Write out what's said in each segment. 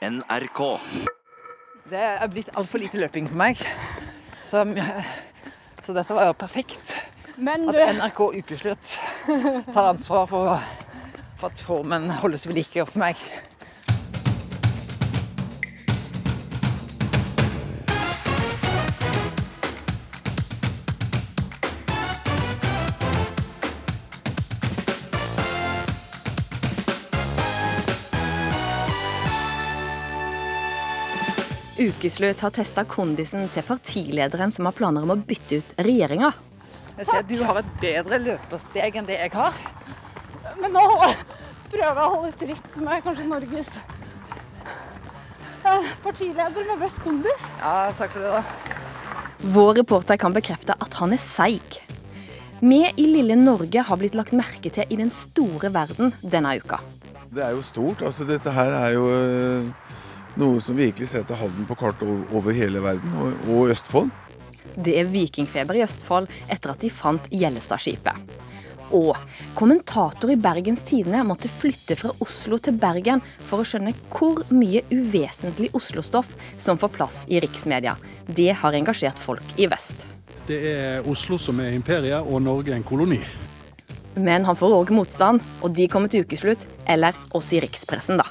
NRK. Det er blitt altfor lite løping for meg. Så, så dette var jo perfekt. Men At NRK Ukeslutt tar ansvar for, for at formen holdes ved like for meg. Ukeslutt har testa kondisen til partilederen som har planer om å bytte ut regjeringa. Jeg ser at du har et bedre løpersteg enn det jeg har. men nå prøver jeg å holde tritt med kanskje Norges eh, partileder med best kondis. Ja, takk for det, da. Vår reporter kan bekrefte at han er seig. Vi i lille Norge har blitt lagt merke til i den store verden denne uka. Det er jo stort. altså Dette her er jo eh, noe som virkelig setter Halden på kartet over- over hele verden, og, og Østfold. Det er vikingfeber i Østfold etter at de fant Gjellestadskipet. Og kommentator i Bergens Tidende måtte flytte fra Oslo til Bergen for å skjønne hvor mye uvesentlig Oslo-stoff som får plass i riksmedia. Det har engasjert folk i vest. Det er Oslo som er imperiet, og Norge en koloni. Men han får òg motstand, og de kommer til ukeslutt, eller oss i rikspressen, da.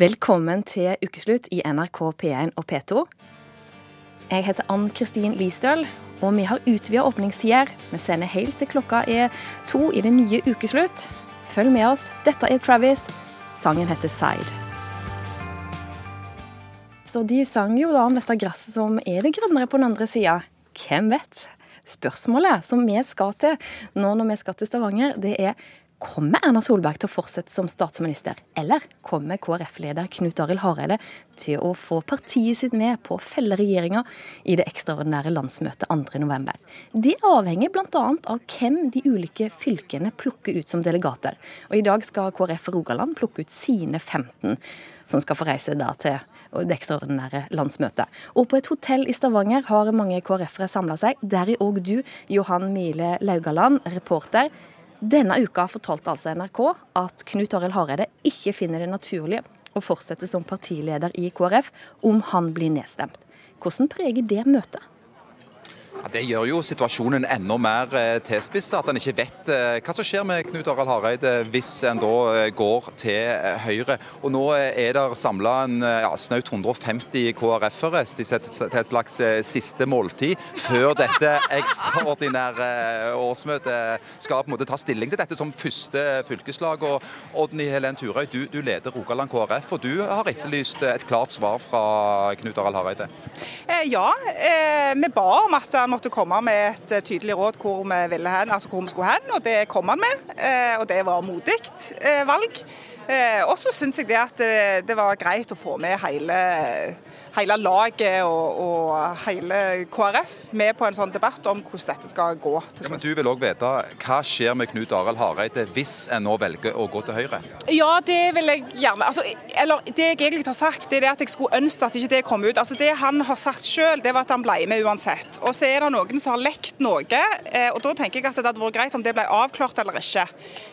Velkommen til ukeslutt i NRK P1 og P2. Jeg heter Ann Kristin Listøl, og vi har utvida åpningstider. Vi sender helt til klokka er to i det nye ukeslutt. Følg med oss. Dette er Travis. Sangen heter Side. Så de sang jo da om dette gresset som er det grønnere på den andre sida. Hvem vet? Spørsmålet som vi skal til nå når vi skal til Stavanger, det er Kommer Erna Solberg til å fortsette som statsminister, eller kommer KrF-leder Knut Arild Hareide til å få partiet sitt med på å felle regjeringa i det ekstraordinære landsmøtet 2.11? Det avhenger bl.a. av hvem de ulike fylkene plukker ut som delegater. Og I dag skal KrF Rogaland plukke ut sine 15 som skal få reise da til det ekstraordinære landsmøtet. Og på et hotell i Stavanger har mange KrF-ere samla seg, deri òg du, Johan Mile Laugaland, reporter. Denne uka fortalte altså NRK at Knut Arild Hareide ikke finner det naturlig å fortsette som partileder i KrF om han blir nedstemt. Hvordan preger det møtet? Ja, det gjør jo situasjonen enda mer eh, tilspissa, at en ikke vet eh, hva som skjer med Knut Arild Hareide hvis en da eh, går til Høyre. Og Nå er det samla ja, snaut 150 KrF-ere til et slags siste måltid før dette ekstraordinære årsmøtet skal på en måte ta stilling til dette som første fylkeslag. Og Odny Helen Turøy, du, du leder Rogaland KrF, og du har etterlyst et klart svar fra Knut Arild Hareide. Ja, vi ba om at han måtte komme med et eh, tydelig råd hvor vi ville hen, altså hvor vi skulle hen, og det kom han med. eh, Og det var modig eh, valg. Eh, Og så syns jeg det at det var greit å få med hele, hele laget og, og hele KrF med på en sånn debatt om hvordan dette skal gå Ja, men. Du vil òg vite hva skjer med Knut Arild Hareide hvis en nå velger å gå til Høyre? Ja, det vil jeg gjerne. Altså, eller det jeg egentlig har sagt, det er det at jeg skulle ønske at ikke det kom ut. Altså, det han har sagt selv, det var at han ble med uansett. Og så er det noen som har lekt noe, eh, og da tenker jeg at det hadde vært greit om det ble avklart eller ikke.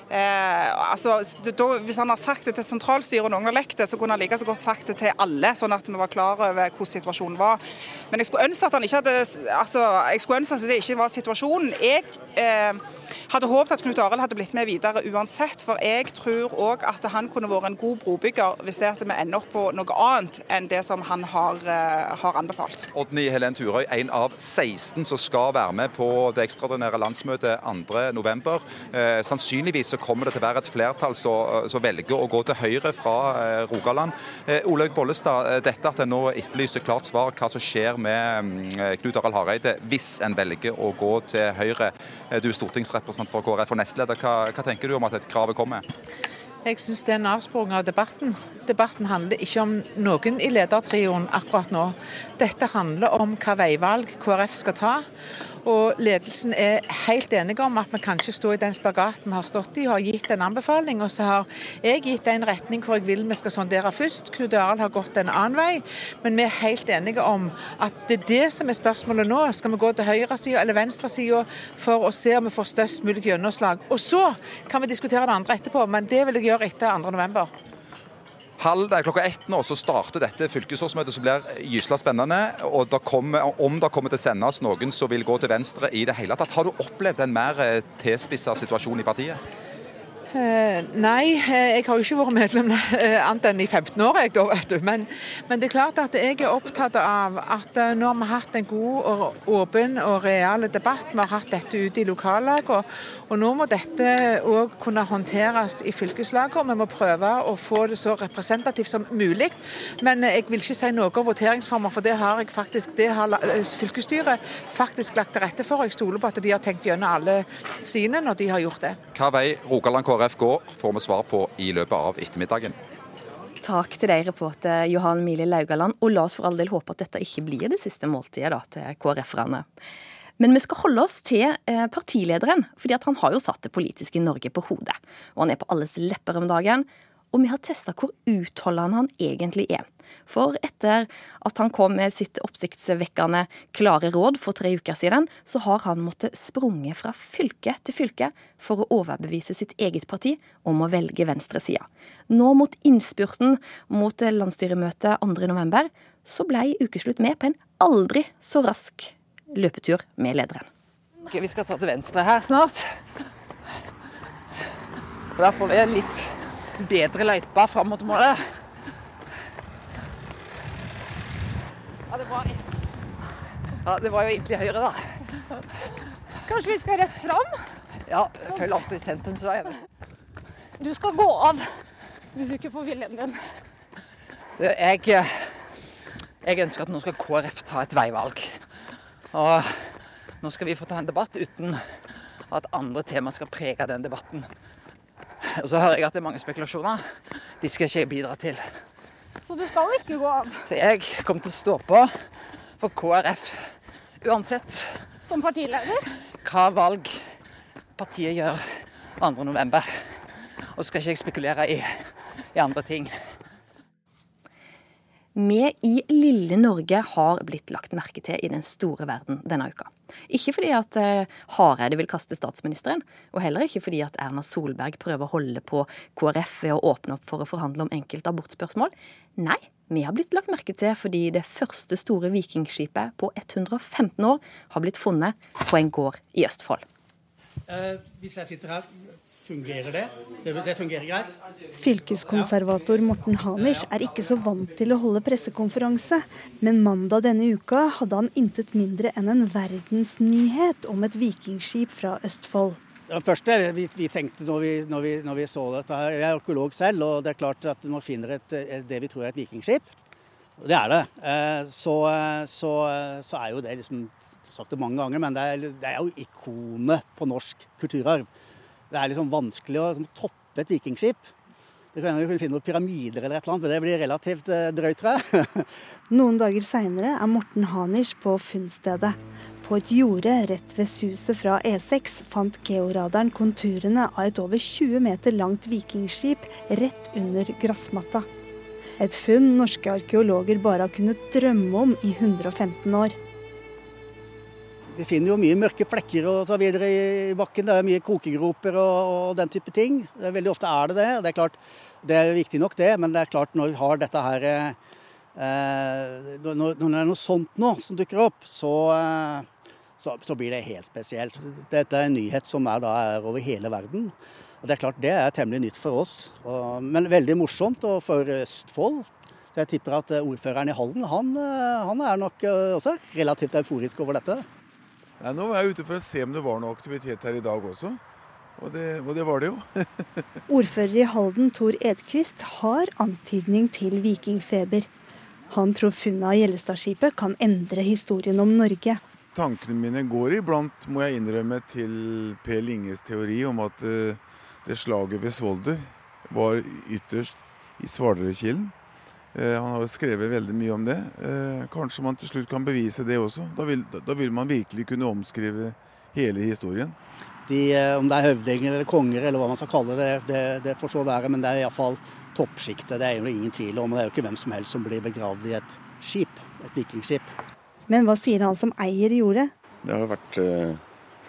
Eh, altså, da, hvis han har sagt det til sentralstyret og noen har lekt det, så kunne han like så godt sagt det til alle, sånn at vi var klar over hvordan situasjonen var. Men jeg skulle ønske at han ikke hadde, altså, jeg skulle ønske at det ikke var situasjonen. Jeg eh, hadde håpet at Knut Arild hadde blitt med videre uansett, for jeg tror òg at han kunne vært en god brobygger hvis det at vi ender opp på noe annet enn det som han har, eh, har anbefalt. Odny Helen Turøy, en av 16 som skal være med på det ekstraordinære landsmøtet 2.11. Eh, sannsynligvis så kommer det til å være et flertall som som velger å gå til Høyre fra eh, Rogaland. Eh, Olaug Bollestad, eh, dette at en nå etterlyser klart svar hva som skjer med mm, Knut Arild Hareide hvis en velger å gå til Høyre. Eh, du er stortingsrepresentant for KrF og nestleder. Hva, hva tenker du om at dette kravet kommer? Jeg syns det er en avsporing av debatten. Debatten handler ikke om noen i ledertrioen akkurat nå. Dette handler om hva veivalg KrF skal ta. Og ledelsen er helt enige om at vi kan ikke stå i den spagaten vi har stått i, og har gitt en anbefaling. Og så har jeg gitt en retning hvor jeg vil vi skal sondere først. Knut Arild har gått en annen vei. Men vi er helt enige om at det er det som er spørsmålet nå. Skal vi gå til høyresida eller venstresida for å se om vi får størst mulig gjennomslag. Og så kan vi diskutere det andre etterpå, men det vil jeg gjøre etter 2.11. Halv, det er klokka ett nå, så starter dette fylkesårsmøtet som blir gysla spennende. og det kommer, Om det kommer til å sendes noen som vil gå til venstre i det hele tatt. Har du opplevd en mer eh, tilspissa situasjon i partiet? Eh, nei, eh, jeg har jo ikke vært medlem eh, annet enn i 15 år. Jeg, da, vet du. Men, men, det er klart at jeg er opptatt av at nå har vi hatt en god og åpen og real debatt. Vi har hatt dette ute i lokallagene. Og nå må dette òg kunne håndteres i fylkeslagene. Vi må prøve å få det så representativt som mulig. Men jeg vil ikke si noe om voteringsformer, for det har faktisk, det har fylkesstyret faktisk lagt til rette for. Jeg stoler på at de har tenkt gjennom alle sine når de har gjort det. Hva vei Rogaland KrF går, får vi svar på i løpet av ettermiddagen. Takk til deg, reporter Johan Mili Laugaland. Og la oss for all del håpe at dette ikke blir det siste måltidet da, til KrF-erne. Men vi skal holde oss til eh, partilederen, fordi han har jo satt det politiske Norge på hodet. Og han er på alles lepper om dagen. Og vi har testa hvor utholdende han egentlig er. For etter at han kom med sitt oppsiktsvekkende klare råd for tre uker siden, så har han måttet sprunge fra fylke til fylke for å overbevise sitt eget parti om å velge venstresida. Nå mot innspurten mot landsstyremøtet 2.11, så ble Ukeslutt med på en aldri så rask løpetur med lederen. Okay, Vi skal ta til venstre her snart. Og Da får vi en litt bedre løype fram mot målet. Ja, det var, ja, det var jo egentlig høyre, da. Kanskje vi skal rett fram? Ja, følg alltid sentrumsveien. Du skal gå av hvis du ikke får viljen din. Du, jeg, jeg ønsker at nå skal KrF ta et veivalg. Og nå skal vi få ta en debatt uten at andre tema skal prege den debatten. Og så hører jeg at det er mange spekulasjoner. De skal ikke jeg bidra til. Så du skal ikke gå av? Så jeg kommer til å stå på for KrF uansett. Som partileder? Hva valg partiet gjør 2.11. Og så skal ikke jeg spekulere i, i andre ting. Vi i lille Norge har blitt lagt merke til i den store verden denne uka. Ikke fordi at eh, Hareide vil kaste statsministeren, og heller ikke fordi at Erna Solberg prøver å holde på KrF ved å åpne opp for å forhandle om enkelte abortspørsmål. Nei, vi har blitt lagt merke til fordi det første store vikingskipet på 115 år har blitt funnet på en gård i Østfold. Eh, hvis jeg sitter her, Fungerer det? det? det? fungerer greit? Fylkeskonservator Morten Hanisch er ikke så vant til å holde pressekonferanse, men mandag denne uka hadde han intet mindre enn en verdensnyhet om et vikingskip fra Østfold. Det første vi, vi tenkte når vi, når, vi, når vi, så dette Jeg er arkeolog selv, og det er klart at når man finner et, det vi tror er et vikingskip, og det er det, eh, så, så, så er jo det liksom sagt det mange ganger, men det er, det er jo ikonet på norsk kulturarv det er liksom vanskelig å liksom, toppe et vikingskip. Det kan hende vi finne noen pyramider eller et eller annet, men det blir relativt eh, drøyt, tror jeg. Noen dager seinere er Morten Hanisch på funnstedet. På et jorde rett ved suset fra E6 fant georadaren konturene av et over 20 meter langt vikingskip rett under gressmatta. Et funn norske arkeologer bare har kunnet drømme om i 115 år. Vi finner jo mye mørke flekker og så videre i bakken. Det er mye kokegroper og, og, den type ting. Veldig ofte er det det. Det er klart, det er viktig nok det, men det er klart når vi har dette her eh, når, det er noe sånt nå som dukker opp, så, eh, så, så, blir det helt spesielt. Dette er en nyhet som er, da, er over hele verden. Og Det er klart det er temmelig nytt for oss, og, men veldig morsomt. Og for Østfold jeg tipper at ordføreren i Halden han, eh, han er nok eh, også relativt euforisk over dette. Nei, nå var jeg ute for å se om det var noe aktivitet her i dag også. Og det, og det var det jo. Ordfører i Halden, Tor Edquist, har antydning til vikingfeber. Han tror funnet av Gjellestadskipet kan endre historien om Norge. Tankene mine går iblant, må jeg innrømme, til Per Linges teori om at uh, det slaget ved Svolder var ytterst i Svardrekilen. Eh, han har jo skrevet veldig mye om det. Eh, kanskje man til slutt kan bevise det også. Da vil, da vil man virkelig kunne omskrive hele historien. De, eh, om det er høvdinger eller konger eller hva man skal kalle det, det, det får så være. Men det er iallfall toppsjiktet. Det er jo ingen tvil om. Det er jo ikke hvem som helst som blir begravd i et skip, et vikingskip. Men hva sier han som eier jordet? Det har vært eh,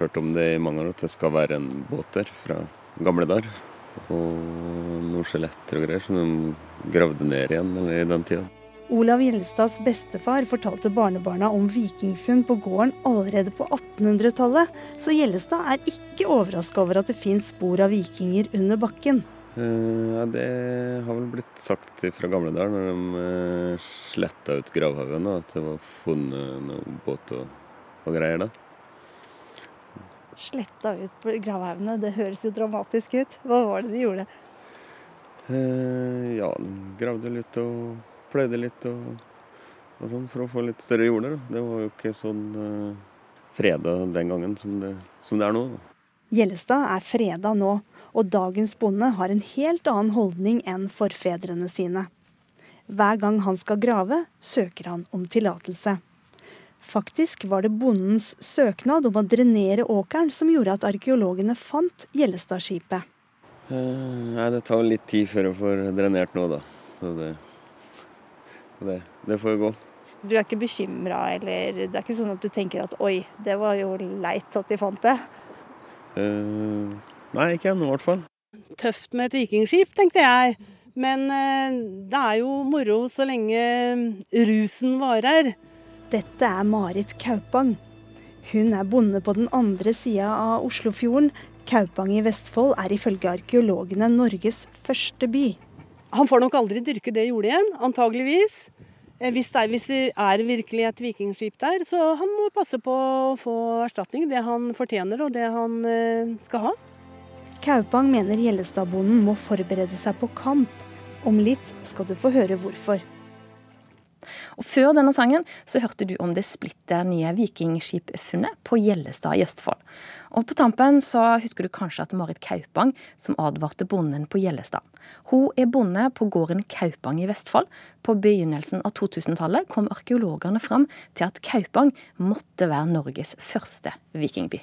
hørt om det i mange år, at det skal være en båt der fra gamle dager. Og noen skjeletter og greier som de gravde ned igjen eller i den tida. Olav Gjelstads bestefar fortalte barnebarna om vikingfunn på gården allerede på 1800-tallet, så Gjellestad er ikke overraska over at det fins spor av vikinger under bakken. Eh, ja, Det har vel blitt sagt fra gamle dager når de eh, sletta ut gravhaugen, at det var funnet noen båt og, og greier da. Sletta ut på gravhaugene, det høres jo dramatisk ut. Hva var det de gjorde? Eh, ja, de gravde litt og pløyde litt og, og sånn for å få litt større jorder. Da. Det var jo ikke sånn eh, freda den gangen som det, som det er nå. Da. Gjellestad er freda nå, og dagens bonde har en helt annen holdning enn forfedrene sine. Hver gang han skal grave, søker han om tillatelse. Faktisk var det bondens søknad om å drenere åkeren som gjorde at arkeologene fant Gjellestadskipet. Eh, det tar litt tid før jeg får drenert nå, da. Så det, det, det får gå. Du er ikke bekymra, eller det er ikke sånn at du tenker at oi, det var jo leit at de fant det? Eh, nei, ikke ennå i hvert fall. Tøft med et vikingskip, tenkte jeg. Men eh, det er jo moro så lenge rusen varer. Dette er Marit Kaupang. Hun er bonde på den andre sida av Oslofjorden. Kaupang i Vestfold er ifølge arkeologene Norges første by. Han får nok aldri dyrke det jordet igjen, antageligvis. Eh, Hvis det, er, hvis det er virkelig et vikingskip der, så han må passe på å få erstatning. Det han fortjener og det han eh, skal ha. Kaupang mener Gjellestadbonden må forberede seg på kamp. Om litt skal du få høre hvorfor. Og Før denne sangen så hørte du om det splitter nye vikingskipfunnet på Gjellestad i Østfold. Og På tampen så husker du kanskje at Marit Kaupang som advarte bonden på Gjellestad. Hun er bonde på gården Kaupang i Vestfold. På begynnelsen av 2000-tallet kom arkeologene fram til at Kaupang måtte være Norges første vikingby.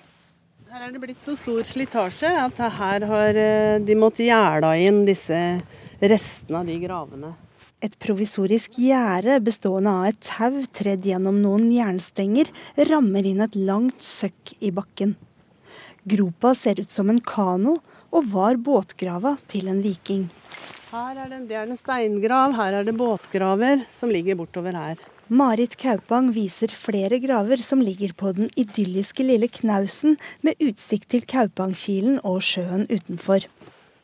Her er det blitt så stor slitasje at her har eh, de måttet gjæla inn disse restene av de gravene. Et provisorisk gjerde bestående av et tau tredd gjennom noen jernstenger rammer inn et langt søkk i bakken. Gropa ser ut som en kano og var båtgrava til en viking. Her er det, det er en steingrav, her er det båtgraver som ligger bortover her. Marit Kaupang viser flere graver som ligger på den idylliske lille knausen med utsikt til Kaupangkilen og sjøen utenfor.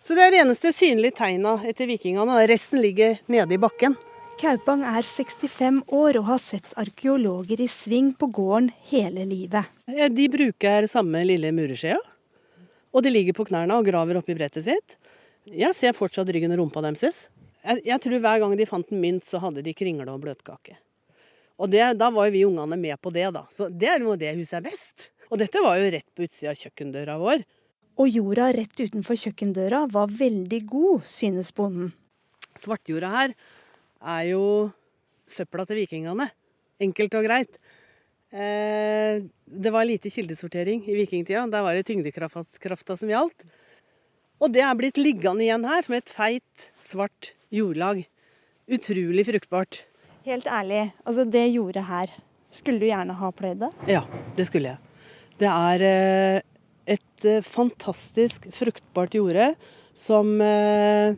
Så det er det eneste synlige tegna etter vikingene. Resten ligger nede i bakken. Kaupang er 65 år og har sett arkeologer i sving på gården hele livet. Ja, De bruker samme lille mureskjea. Og de ligger på knærne og graver oppi brettet sitt. Jeg ser fortsatt ryggen og rumpa deres. Jeg, jeg tror hver gang de fant en mynt, så hadde de kringle og bløtkake. Og det, da var jo vi ungene med på det, da. Så det er jo det huset er best. Og dette var jo rett på utsida av kjøkkendøra vår. Og jorda rett utenfor kjøkkendøra var veldig god, synes bonden. Svartjorda her er jo søpla til vikingene. Enkelt og greit. Eh, det var lite kildesortering i vikingtida. Der var det tyngdekrafta som gjaldt. Og det er blitt liggende igjen her som et feit, svart jordlag. Utrolig fruktbart. Helt ærlig, altså det jordet her, skulle du gjerne ha pløyd det? Ja, det skulle jeg. Det er eh, et eh, fantastisk fruktbart jorde som eh,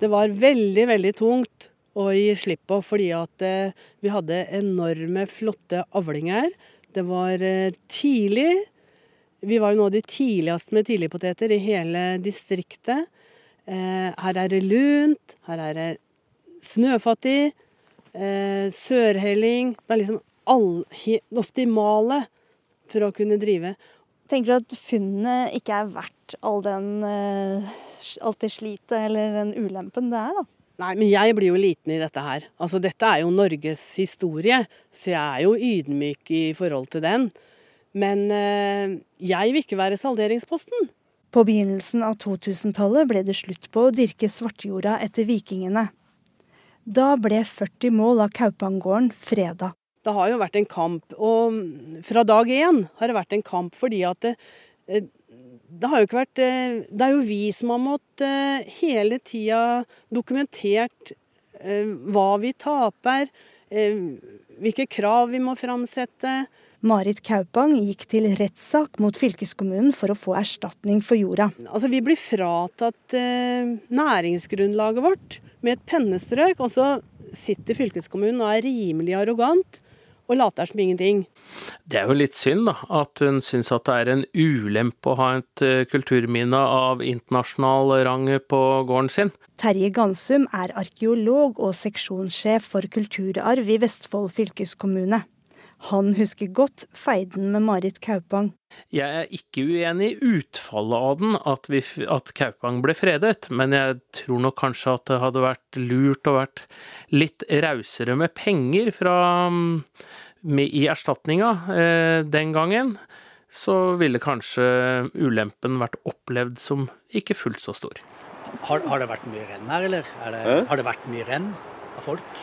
det var veldig, veldig tungt å gi slipp på, fordi at eh, vi hadde enorme, flotte avlinger. Det var tidlig. Vi var jo nå de tidligste med tidligpoteter i hele distriktet. Her er det lunt, her er det snøfattig, sørhelling Det er liksom all, optimale for å kunne drive. Tenker du at funnet ikke er verdt all den, eh, alt det slitet eller den ulempen det er, da? Nei, men jeg blir jo liten i dette her. Altså, dette er jo Norges historie, så jeg er jo ydmyk i forhold til den. Men eh, jeg vil ikke være salderingsposten. På begynnelsen av 2000-tallet ble det slutt på å dyrke svartjorda etter vikingene. Da ble 40 mål av Kaupangården freda. Det har jo vært en kamp, og fra dag én har det vært en kamp fordi at det, eh, det har jo ikke vært eh, Det er jo vi som har måttet eh, hele tida dokumentert hva vi taper, hvilke krav vi må framsette. Marit Kaupang gikk til rettssak mot fylkeskommunen for å få erstatning for jorda. Altså, vi blir fratatt næringsgrunnlaget vårt med et pennestrøk, og så sitter fylkeskommunen og er rimelig arrogant og later som ingenting. Det er jo litt synd, da, at hun syns at det er en ulempe å ha et eh, kulturminne av internasjonal rang på gården sin. Terje Gansum er arkeolog og seksjonssjef for kulturarv i Vestfold fylkeskommune. Han husker godt feiden med Marit Kaupang. Jeg er ikke uenig i utfallet av den, at, vi, at, Kaupang ble fredet, men jeg tror nok kanskje at det hadde vært lurt å vært litt rausere med penger fra, med, i erstatninga eh, den gangen. Så ville kanskje ulempen vært opplevd som ikke fullt så stor. Har, har det vært mye renn her, eller? Det, har det vært mye renn av folk?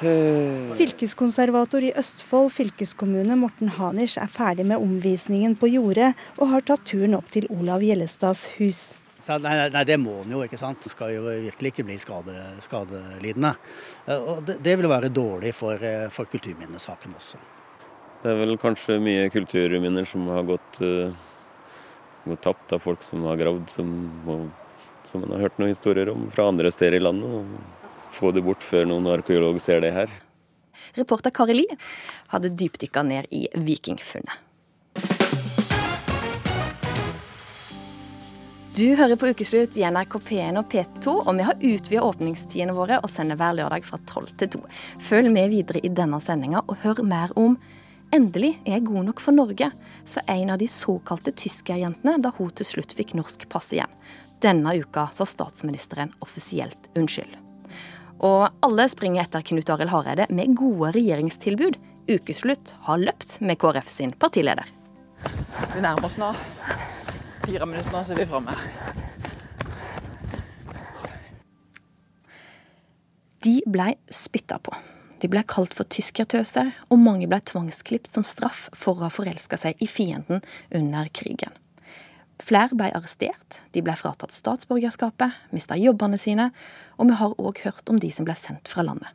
Fylkeskonservator i Østfold fylkeskommune Morten Hanisch er ferdig med omvisningen på jordet, og har tatt turen opp til Olav Gjellestads hus. Nei, nei, det må en jo, ikke sant. Han skal jo virkelig ikke bli skade, skadelidende. Og det, det vil være dårlig for, for, kulturminnesaken også. Det er vel kanskje mye kulturminner som har gått, uh, gått tapt av folk som har gravd, som, som man har hørt noen historier om fra andre steder i landet få det bort før noen arkeolog ser det her. Reporter Kari Li hadde dypdykka ned i vikingfunnet. Du hører på Ukeslutt i NRK P1 og P2, og vi har utvida åpningstidene våre og sender hver lørdag fra 12 til 2. Følg med videre i denne sendinga og hør mer om Endelig er jeg god nok for Norge, sa en av de såkalte tyskerjentene da hun til slutt fikk norsk pass igjen. Denne uka sa statsministeren offisielt unnskyld. Og alle springer etter Knut Arild Hareide med gode regjeringstilbud. Ukeslutt har løpt med KrF sin partileder. Vi nærmer oss nå. Fire minutter nå, så er vi framme. De blei spytta på. De ble kalt for tyskertøser, og mange ble tvangsklipt som straff for å ha forelska seg i fienden under krigen. Flere ble arrestert, de ble fratatt statsborgerskapet, mista jobbene sine, og vi har òg hørt om de som ble sendt fra landet.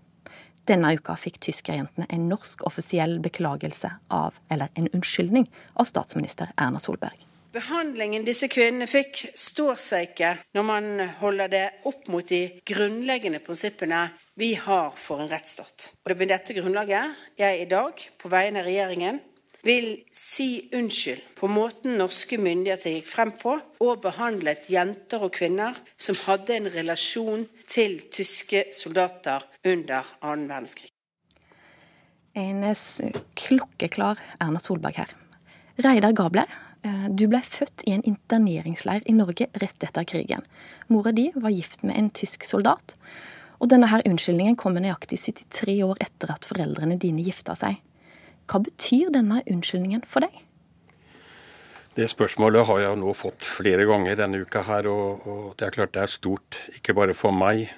Denne uka fikk tyskerjentene en norsk offisiell beklagelse av, eller en unnskyldning, av statsminister Erna Solberg. Behandlingen disse kvinnene fikk, står seg ikke når man holder det opp mot de grunnleggende prinsippene vi har for en rettsstat. Og det blir dette grunnlaget jeg i dag, på vegne av regjeringen, vil si unnskyld for måten norske myndigheter gikk frem på og behandlet jenter og kvinner som hadde en relasjon til tyske soldater under annen verdenskrig. En klokkeklar Erna Solberg her. Reidar Gabler, eh, du ble født i en interneringsleir i Norge rett etter krigen. Mora di var gift med en tysk soldat. Og denne her unnskyldningen kommer nøyaktig 73 år etter at foreldrene dine gifta seg. Hva betyr denne unnskyldningen for deg? Det spørsmålet har jeg nå fått flere ganger denne uka her, og, og, det er klart det er stort. Ikke bare for meg,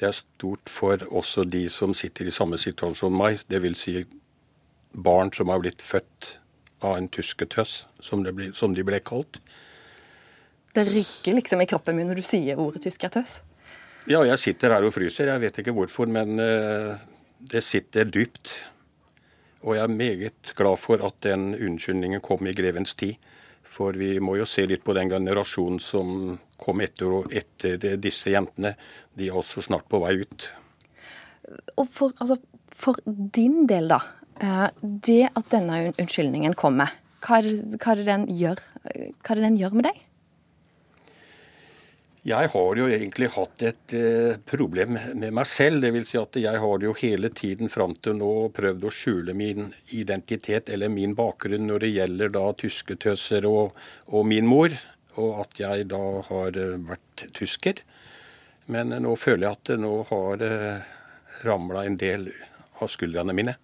det er stort for også de som sitter i samme situasjon som meg. Dvs. Si barn som har blitt født av en tysketøss, som, ble, som de ble kalt. Det rygger liksom i kroppen min når du sier ordet tyskertøss? Ja, jeg sitter her og fryser. Jeg vet ikke hvorfor, men uh, det sitter dypt. Og jeg er meget glad for at den unnskyldningen kom i grevens tid. For vi må jo se litt på den generasjonen som kom etter etter disse jentene. De er også snart på vei ut. Og for, altså, for din del, da. Eh, det at denne unnskyldningen kommer, hva er, det, hva er det den gjør, hva er det den gjør med deg? Jeg har jo egentlig hatt et eh, problem med meg selv. det vil Si at jeg har jo hele tiden fram til nå prøvd å skjule min identitet eller min bakgrunn når det gjelder da tysketøser og, og min mor, og at jeg da har eh, vært tysker. Men nå føler jeg at det nå har eh, ramla en del av skuldrene mine.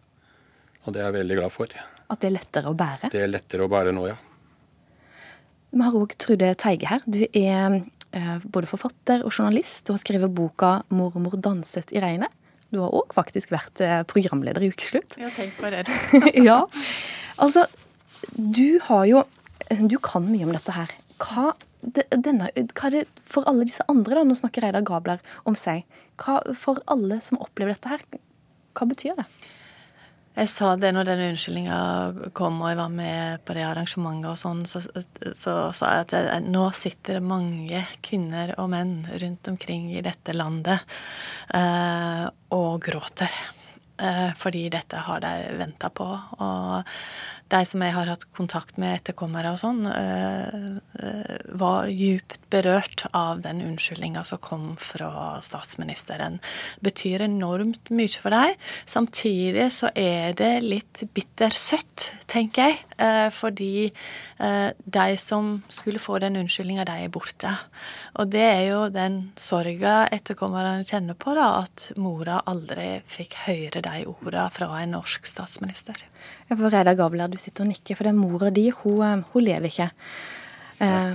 Og det er jeg veldig glad for. At det er lettere å bære? Det er lettere å bære nå, ja. Vi har òg Trude Teige her. Du er eh, både forfatter og journalist. Du har skrevet boka 'Mormor danset i regnet'. Du har òg faktisk vært eh, programleder i Ukeslutt. Ja, tenk på det. ja. Altså, du har jo Du kan mye om dette her. Hva, denne, hva er det for alle disse andre, da, nå snakker Reidar Gabler om seg, hva, for alle som opplever dette her, hva betyr det? Jeg sa det når den unnskyldninga kom og jeg var med på det arrangementet og sånn, så, sa jeg at jeg, nå sitter det mange kvinner og menn rundt omkring i dette landet eh, og gråter. Eh, fordi dette har de venta på. Og de som jeg har hatt kontakt med, etterkommere og sånn, eh, eh, var djupt berørt av den unnskyldninga som kom fra statsministeren. Det betyr enormt mye for dem. Samtidig så er det litt bittersøtt, tenker jeg. Eh, fordi de som skulle få den unnskyldninga, de er borte. Og det er jo den sorga etterkommerne kjenner på, da, at mora aldri fikk høre de orda fra en norsk statsminister. Ja, for Reidar Gabler, du sitter og nikker, for det er mora di, hun, eh, hun lever ikke. Eh,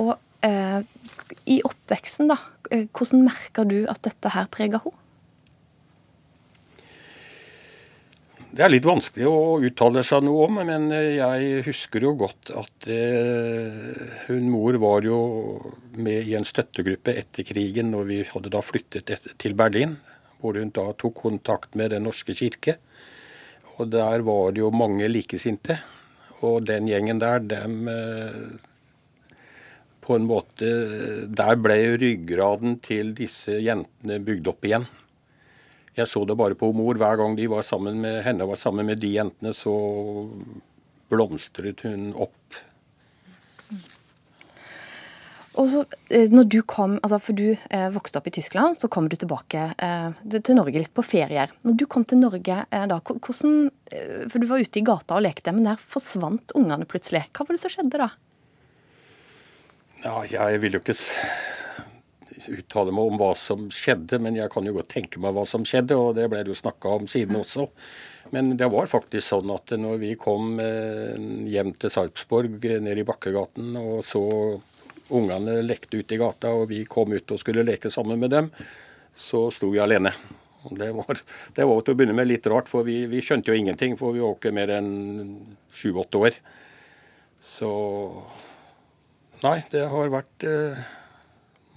og eh, i oppveksten, da, eh, hvordan merker du at dette her preger henne? Det er litt vanskelig å uttale seg noe om, men jeg husker jo godt at eh, hun mor var jo med i en støttegruppe etter krigen når vi hadde da flyttet til Berlin, hvor hun da tok kontakt med Den norske kirke. Og der var det jo mange likesinte. Og den gjengen der, dem eh, På en måte Der ble ryggraden til disse jentene bygd opp igjen. Jeg så det bare på mor. Hver gang de var sammen med henne var sammen med de jentene, så blomstret hun opp. Og så eh, når du kom, altså For du eh, vokste opp i Tyskland, så kom du tilbake eh, til Norge litt på ferier. Når du kom til Norge eh, da, hvordan eh, For du var ute i gata og lekte, men der forsvant ungene plutselig. Hva var det som skjedde da? Ja, jeg vil jo ikke uttale meg om hva som skjedde, men jeg kan jo godt tenke meg hva som skjedde, og det ble det jo snakka om siden også. Men det var faktisk sånn at når vi kom eh, hjem til Sarpsborg, ned i Bakkegaten, og så ungene lekte ute i gata, og vi kom ut og skulle leke sammen med dem, så sto vi alene. Det var, det var til å begynne med litt rart, for vi, vi skjønte jo ingenting. For vi var ikke mer enn sju-åtte år. Så Nei, det har vært eh,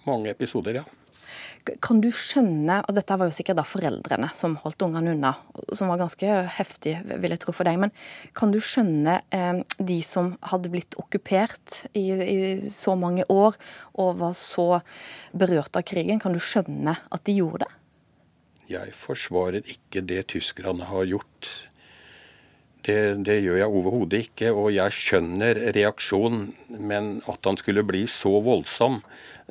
mange episoder, ja. Kan du skjønne og Dette var jo sikkert da foreldrene som holdt ungene unna, som var ganske heftig, vil jeg tro, for deg. Men kan du skjønne eh, de som hadde blitt okkupert i, i, så mange år og var så berørt av krigen, kan du skjønne at de gjorde det? Jeg forsvarer ikke det tyskerne har gjort. Det, det gjør jeg overhodet ikke. Og jeg skjønner reaksjonen, men at han skulle bli så voldsom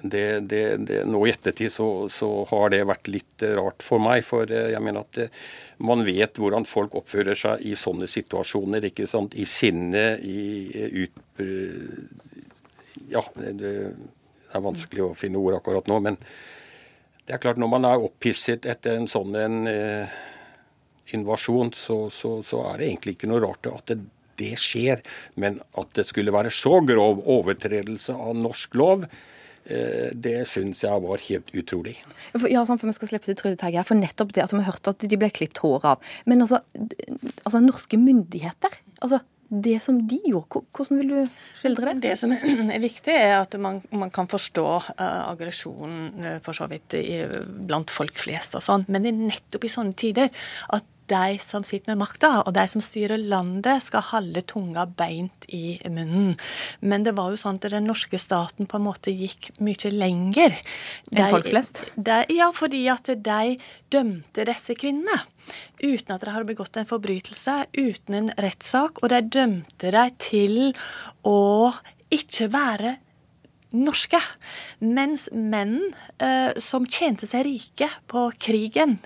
det, det, det, nå i ettertid så, så, har det vært litt rart for meg. For eh, jeg mener at eh, man vet hvordan folk oppfører seg i sånne situasjoner. ikke sant? I sinne, i ut... Ja, det er vanskelig å finne ord akkurat nå. Men det er klart, når man er opphisset etter en sånn en, eh, invasjon, så, så, så, er det egentlig ikke noe rart at det, det skjer. Men at det skulle være så grov overtredelse av norsk lov, Eh, det syns jeg var helt utrolig. Ja, sånn for vi skal slippe til Trude Teige. For nettopp det, altså Vi hørte at de ble klippet håret av. Men altså, altså norske myndigheter. altså det som de gjorde, hvordan vil du skildre det? Det som er viktig, er at man, man kan forstå uh, aggresjonen uh, for så vidt i, blant folk flest og sånn, men det er nettopp i sånne tider at de som sitter med makta, og de som styrer landet, skal holde tunga beint i munnen. Men det var jo sånn at den norske staten på en måte gikk mye lenger. Enn folk flest? De, ja, fordi at de dømte disse kvinnene. Uten at de hadde begått en forbrytelse, uten en rettssak. Og de dømte dem til å ikke være norske. Mens menn eh, som tjente seg rike på krigen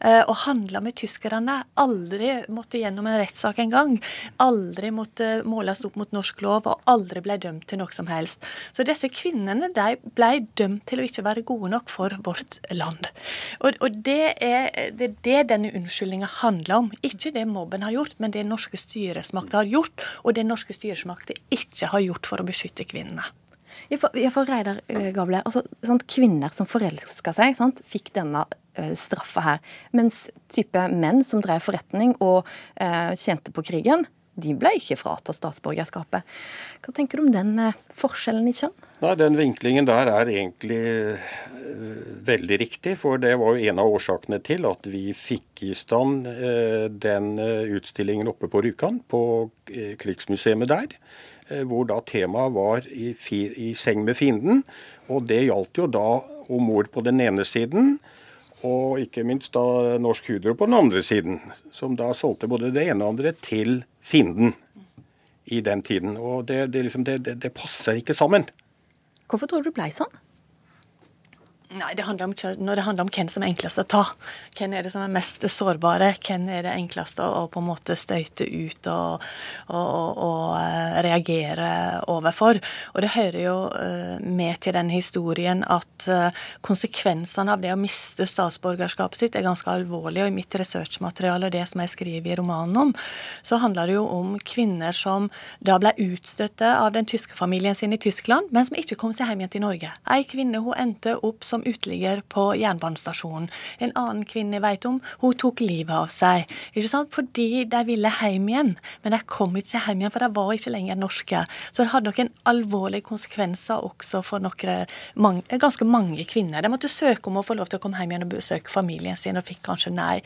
eh, og handla med tyskerne, aldri måtte gjennom en rettssak engang. Aldri måtte måles opp mot norsk lov og aldri ble dømt til noe som helst. Så disse kvinnene de ble dømt til å ikke være gode nok for vårt land. Og, og det, er, det, er, det denne unnskyldninga handler om. Ikke det mobben har gjort, men det norske styresmakter har gjort, og det norske styresmakter ikke har gjort for å beskytte kvinnene. Jeg for Reidar eh, Gable, altså, sant, Kvinner som forelska seg, sant, fikk denne uh, straffa her. Mens type menn som drev forretning og eh, tjente på krigen, de ble ikke fratatt statsborgerskapet. Hva tenker du om den eh, forskjellen i kjønn? Nei, Den vinklingen der er egentlig veldig riktig. For det var jo en av årsakene til at vi fikk i stand den utstillingen oppe på Rjukan, på krigsmuseet der. Hvor da temaet var i, i seng med fienden. Og det gjaldt jo da om mord på den ene siden og ikke minst da Norsk Hydro på den andre siden, som da solgte både det ene og andre til fienden i den tiden. Og det, det, liksom, det, det passer ikke sammen. Hvorfor tror du det ble sånn? Nei, det om, Når det handler om hvem som er enklest å ta, hvem er det som er mest sårbare, hvem er det enkleste å, på en måte støyte ut og, og, og og reagere overfor. Og det hører jo uh, med til den historien at uh, konsekvensene av det å miste statsborgerskapet sitt er ganske alvorlige. Og i mitt researchmateriale, det som jeg skriver i romanen om, så handler det jo om kvinner som da ble utstøtte av den tyske familien sin i Tyskland, men som ikke kom seg hjem igjen til Norge. Ei kvinne hun endte opp som uteligger på jernbanestasjonen. En annen kvinne jeg vet om, hun tok livet av seg. Ikke sant? Fordi de ville hjem igjen. Men de kom ikke hjem igjen, for de var ikke lenger norske. Så det hadde noen alvorlige konsekvenser også for noen, mange, ganske mange kvinner. De måtte søke om å få lov til å komme hjem igjen og besøke familien sin, og fikk kanskje nei.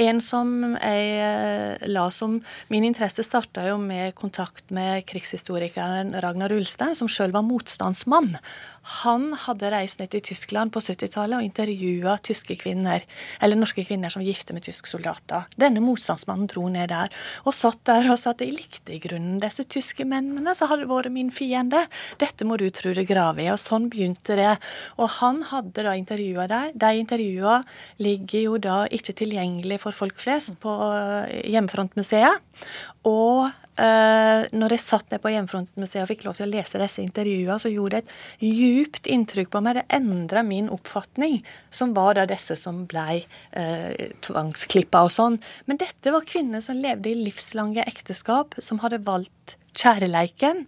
En som jeg eh, la som Min interesse starta jo med kontakt med krigshistorikeren Ragnar Ulstein, som sjøl var motstandsmann. Han hadde reist ned til Tyskland på 70-tallet og intervjua tyske kvinner, eller norske kvinner som gifte med tyske soldater. Denne motstandsmannen dro ned der og satt der og sa at jeg likte i grunnen disse tyske mennene som hadde vært min fiende. Dette må du tro det grave i. Og sånn begynte det. Og han hadde da intervjua der. De intervjua ligger jo da ikke tilgjengelig for folk flest på Hjemmefrontmuseet. Og Uh, når jeg satt ned på Hjemmefrontmuseet og fikk lov til å lese disse intervjuene, så gjorde det et djupt inntrykk på meg. Det endra min oppfatning, som var da disse som ble uh, tvangsklippa og sånn. Men dette var kvinner som levde i livslange ekteskap, som hadde valgt kjærleiken,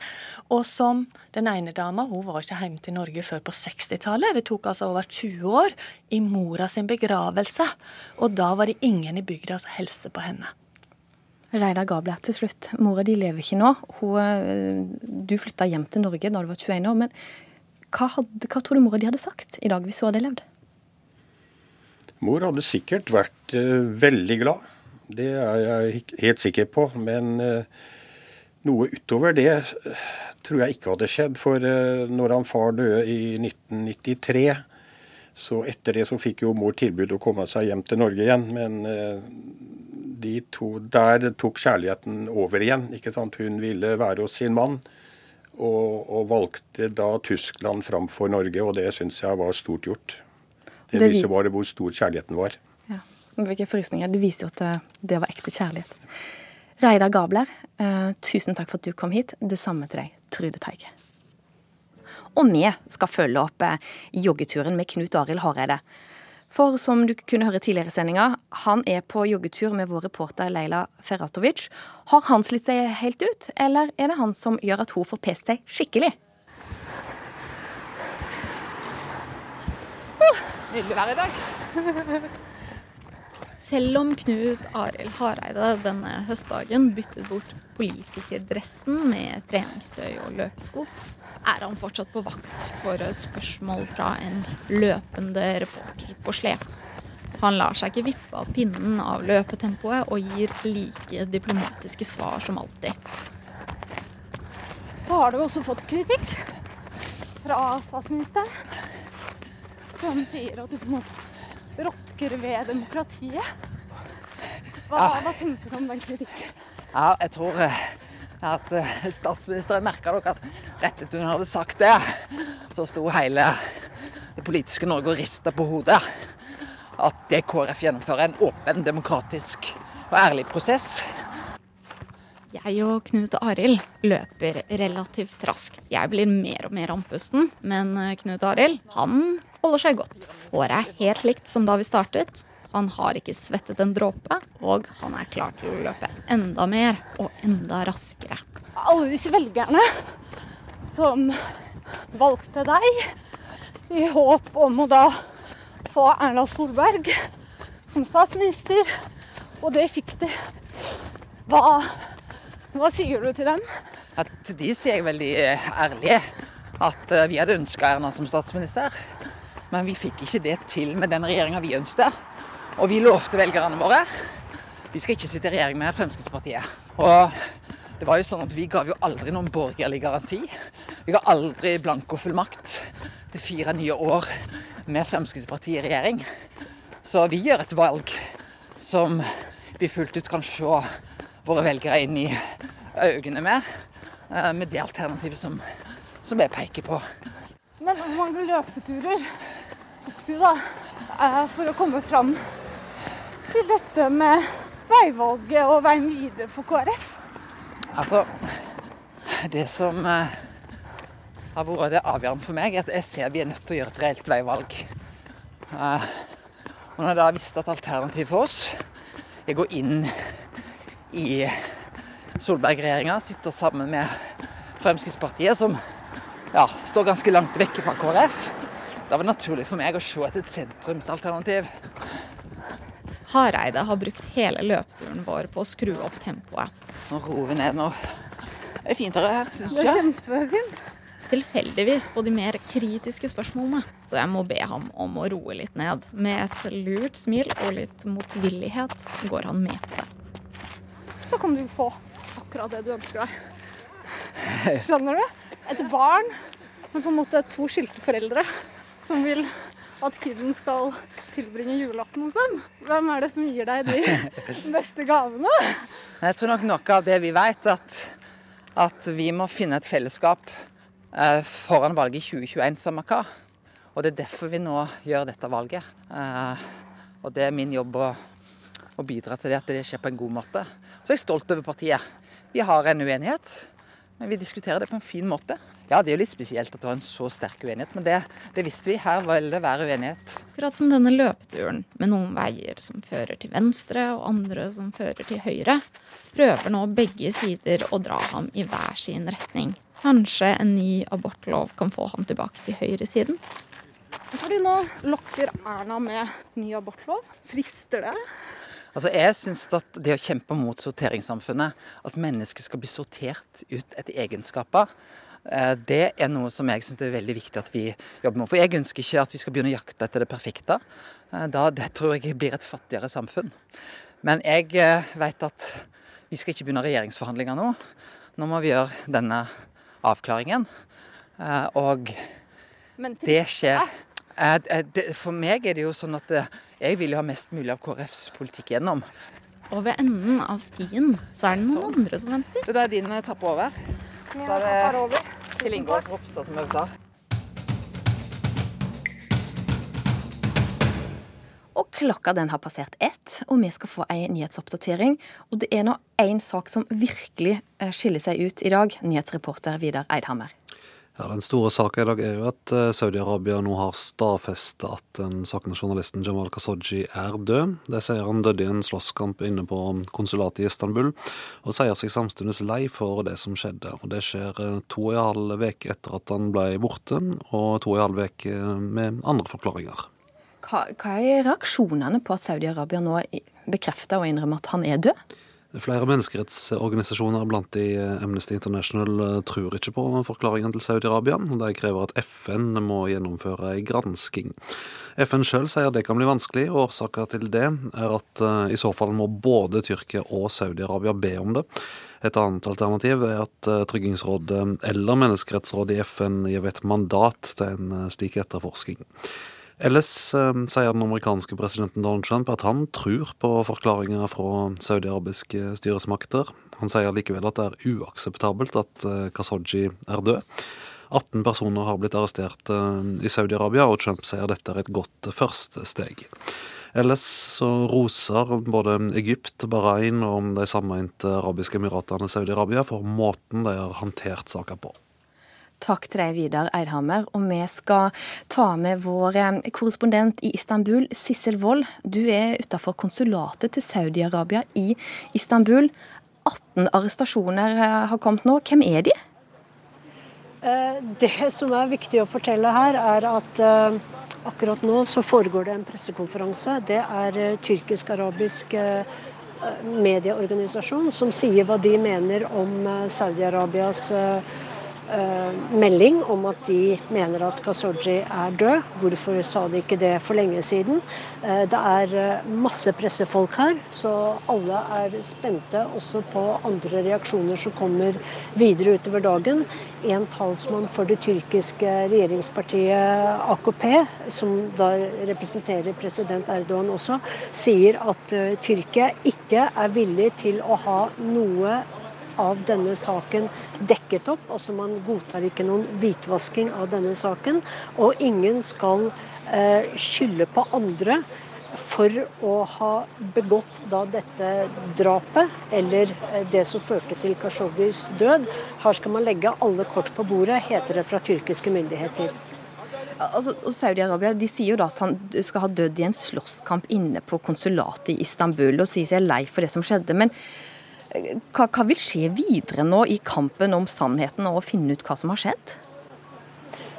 og som den ene dama hun var ikke hjemme til Norge før på 60-tallet. Det tok altså over 20 år i mora sin begravelse. Og da var det ingen i bygda som hilste på henne. Reidar Gabler til slutt. Mora di lever ikke nå. Hun, eh, du flytta hjem til Norge da du var 21 år. Men hva, hadde, hva tror du mora di hadde sagt i dag hvis hun hadde levd? Mor hadde sikkert vært uh, veldig glad. Det er jeg helt sikker på. Men uh, noe utover det uh, tror jeg ikke hadde skjedd. For når han far døde i 1993, så etter det så fikk jo mor tilbud å komme seg hjem til Norge igjen. Men de to, der tok kjærligheten over igjen. ikke sant? Hun ville være hos sin mann, og, og valgte da Tyskland framfor Norge, og det syns jeg var stort gjort. Det, det viser bare hvor stor kjærligheten var. Ja, Hvilke frysninger. Det viser jo at eh, det var ekte kjærlighet. Reidar Gabler, eh, tusen takk for at du kom hit. Det samme til deg, Trude Teige. Og vi skal følge opp eh, joggeturen med Knut Arild Hareide. For som du kunne høre tidligere i sendinga, han er på joggetur med vår reporter Leila Ferratovic. Har han slitt seg helt ut, eller er det han som gjør at hun får pest seg skikkelig? Oh, Nydelig vær i dag. Selv om Knut Arild Hareide denne høstdagen byttet bort politikerdressen med treningstøy og løpesko, er han fortsatt på vakt for spørsmål fra en løpende reporter på slep. Han lar seg ikke vippe av pinnen av løpetempoet og gir like diplomatiske svar som alltid. Så har du også fått kritikk fra statsministeren, som sier at du på en måte ved demokratiet. Hva, ja. hva tenker du om den kritikken? Ja, jeg tror eh, at eh, statsministeren merka nok at rett etter hun hadde sagt det, så sto hele det politiske Norge og rista på hodet. At det KrF gjennomfører en åpen, demokratisk og ærlig prosess. Jeg og Knut Arild løper relativt raskt. Jeg blir mer og mer andpusten, men eh, Knut Arild han holder seg godt. Håret er helt likt som da vi startet. Han har ikke svettet en dråpe, og han er klar til å løpe enda mer og enda raskere. Alle disse velgerne som valgte deg i håp om å da få Erna Solberg som statsminister, og det fikk de. Hva, hva sier du til dem? Ja, til de sier jeg veldig eh, ærlig at eh, vi hadde ønska Erna som statsminister. Men vi fikk ikke det til med den regjeringa vi ønsket. Og vi lovte velgerne våre vi skal ikke sitte i regjering med Fremskrittspartiet. Og det var jo sånn at Vi ga jo aldri noen borgerlig garanti. Vi ga aldri blankofullmakt til fire nye år med Fremskrittspartiet i regjering. Så vi gjør et valg som vi fullt ut kan se våre velgere inn i øynene med, eh, med det alternativet som, som jeg peker på. Men hvor mange løpeturer du da eh, for å komme fram til dette med veivalget og veien videre for KrF? Altså, det som eh, har vært det avgjørende for meg, er at jeg ser vi er nødt til å gjøre et reelt veivalg. Eh, og når jeg da visste at alternativet for oss er å gå inn i Solberg-regjeringa, sitte sammen med Fremskrittspartiet, som ja, står ganske langt vekk fra KrF, da var det naturlig for meg å se etter et sentrumsalternativ. Hareide har brukt hele løpeturen vår på å skru opp tempoet. Nå roer vi ned nå. Det er fint her, syns Det jeg. kjempefint. Tilfeldigvis på de mer kritiske spørsmålene, så jeg må be ham om å roe litt ned. Med et lurt smil og litt motvillighet går han med på det. Så kan du få akkurat det du ønsker deg. Skjønner du? Et barn med på en måte to skilte foreldre som vil at kiden skal tilbringe julaften hos dem. Hvem er det som gir deg de beste gavene? Jeg tror nok noe av det vi vet, at, at vi må finne et fellesskap eh, foran valget i 2021, samme hva. Og det er derfor vi nå gjør dette valget. Eh, og det er min jobb å, å bidra til det, at det skjer på en god måte. Så er jeg stolt over partiet. Vi har en uenighet, men vi diskuterer det på en fin måte. Ja, det er jo litt spesielt at det var en så sterk uenighet, men det, det visste vi. Her vil det være uenighet. Akkurat som denne løpeturen, med noen veier som fører til venstre og andre som fører til høyre, prøver nå begge sider å dra ham i hver sin retning. Kanskje en ny abortlov kan få ham tilbake til høyresiden? Fordi nå lokker Erna med ny abortlov. Frister det? Altså, Jeg syns at det å kjempe mot sorteringssamfunnet, at mennesker skal bli sortert ut etter egenskaper, det er noe som jeg syns er veldig viktig at vi jobber med. For jeg ønsker ikke at vi skal begynne å jakte etter det perfekte. Eh, Da, det tror jeg blir et fattigere samfunn. Men jeg eh, vet at vi skal ikke begynne regjeringsforhandlinger nå. Nå må vi gjøre denne avklaringen. Eh, Og det skjer. Eh, eh, det- For meg er det jo sånn at eh, jeg vil jo ha mest mulig av KrFs politikk gjennom. Og ved enden av stien så er det noen andre som venter. Det er din etappe over. Min Da er er det over. Kjell Ingolf Ropstad som øvde. Og klokka den har passert ett, og vi skal få ei nyhetsoppdatering. Og det er nå én sak som virkelig eh, skiller seg ut i dag. Nyhetsreporter Vidar Eidhammer. Ja, Den store saken i dag er jo at eh, Saudi-Arabia nå har stadfesta at den savnede journalisten Jamal Khashoggi er død. De sier han døde i en slåsskamp inne på konsulatet i Istanbul, og sier seg samtidig lei for det som skjedde. Og Det skjer eh, to og en halv uke etter at han ble borte, og to og en halv uke med andre forklaringer. Hva, hva er reaksjonene på at Saudi-Arabia nå bekrefter og innrømmer at han er død? Flere menneskerettsorganisasjoner blant de eh, Amnesty International eh, tror ikke på forklaringen til Saudi-Arabia. De krever at FN må gjennomføre en gransking. FN sjøl sier det kan bli vanskelig, og årsaken til det er at eh, i så fall må både Tyrkia og Saudi-Arabia be om det. Et annet alternativ er at Tryggingsrådet eller Menneskerettsrådet i FN gir et mandat til en slik etterforsking. Ellers eh, sier den amerikanske presidenten Donald Trump at han tror på forklaringer fra saudiarabiske styresmakter. Han sier likevel at det er uakseptabelt at eh, Khashoggi er død. 18 personer har blitt arrestert eh, i Saudi-Arabia, og Trump sier dette er et godt første steg. Ellers så roser både Egypt, Bahrain og de sammeinte arabiske emiratene Saudi-Arabia for måten de har håndtert saka på. Takk til deg, Vidar Eidhammer. Og vi skal ta med vår eh, korrespondent i Istanbul, Sissel Wold. Du er utafor konsulatet til Saudi-Arabia i Istanbul. 18 arrestasjoner eh, har kommet nå. Hvem er de? Eh, det som er viktig å fortelle her, er at akkurat nå så foregår det en pressekonferanse. Det er tyrkisk-arabisk medieorganisasjon som sier hva de mener om Saudi-Arabias melding om at de mener at Khashoggi er død. Hvorfor sa de ikke det for lenge siden? Det er masse pressefolk her, så alle er spente også på andre reaksjoner som kommer videre utover dagen en talsmann for det tyrkiske regjeringspartiet AKP, som da representerer president Erdogan også, sier at Tyrkia ikke er villig til å ha noe av denne saken dekket opp. Altså Man godtar ikke noen hvitvasking av denne saken. Og ingen skal eh, skylde på andre for å ha begått da dette drapet, eller eh, det som førte til Khashoggis død. Her skal man legge alle kort på bordet, heter det fra tyrkiske myndigheter. Altså, Saudi-Arabia de sier jo da at han skal ha dødd i en slåsskamp inne på konsulatet i Istanbul, og sier seg lei for det som skjedde. Men hva, hva vil skje videre nå i kampen om sannheten og å finne ut hva som har skjedd?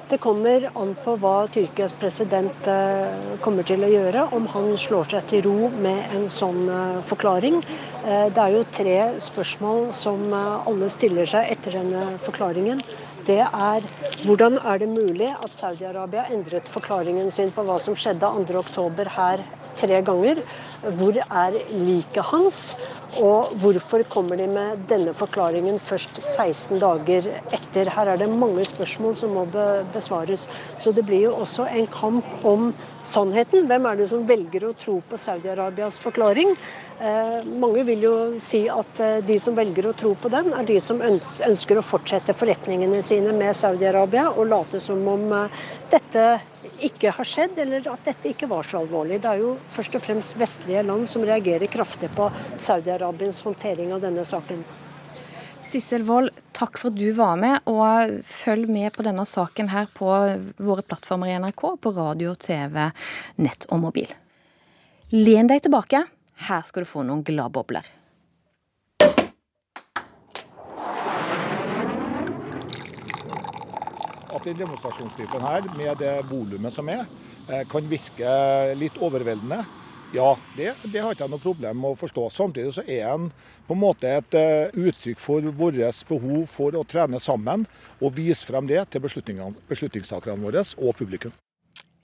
Det kommer an på hva Tyrkias president eh, kommer til å gjøre, om han slår seg til ro med en sånn eh, forklaring. Eh, det er jo tre spørsmål som alle stiller seg etter denne forklaringen. Det er hvordan er det mulig at Saudi-Arabia endret forklaringen sin på hva som skjedde 2.10 her tre ganger. Hvor er liket hans? Og hvorfor kommer de med denne forklaringen først 16 dager etter? Her er det mange spørsmål som må besvares. Så det blir jo også en kamp om sannheten. Hvem er det som velger å tro på Saudi-Arabias forklaring? Eh, mange vil jo si at eh, de som velger å tro på den, er de som ønsker å fortsette forretningene sine med Saudi-Arabia og late som om eh, dette ikke har skjedd, eller at dette ikke var så alvorlig. Det er jo først og fremst vestlige land som reagerer kraftig på Saudi-Arabiens håndtering av denne saken. Sissel Wold, takk for at du var med, og følg med på denne saken her på våre plattformer i NRK, på radio, TV, nett og mobil. Len deg tilbake. Her skal du få noen gladbobler. Den demonstrasjonstypen her, med det volumet som er, eh, kan virke litt overveldende. Ja, det, det, har ikke noe problem med å forstå. Samtidig så er den på en måte et uh, uttrykk for vårt behov for å trene sammen og vise frem det til beslutningstakerne våre og publikum.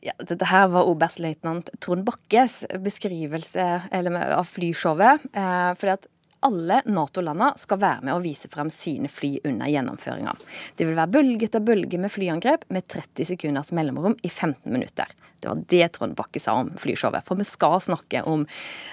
Ja, dette her var oberstløytnant Trond Bakkes beskrivelse av flyshowet. Eh, fordi at alle Nato-landene skal være med og vise frem sine fly under gjennomføringa. Det vil være bølge etter bølge med flyangrep med 30 sekunders mellomrom i 15 minutter. Det var det Trond Bakke sa om flyshowet. For vi skal snakke om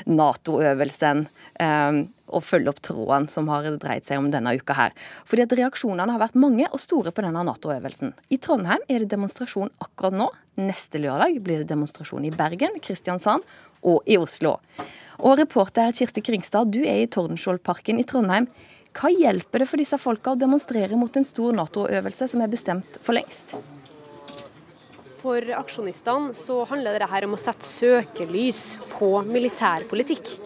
Nato-øvelsen um, og følge opp tråden som har dreid seg om denne uka her. Fordi at reaksjonene har vært mange og store på denne Nato-øvelsen. I Trondheim er det demonstrasjon akkurat nå. Neste lørdag blir det demonstrasjon i Bergen, Kristiansand og i Oslo. Og reporter Kirsti Kringstad, du er i Tordenskjoldparken i Trondheim. Hva hjelper det for disse folka å demonstrere mot en stor Nato-øvelse som er bestemt for lengst? For aksjonistene så handler dette om å sette søkelys på militærpolitikk.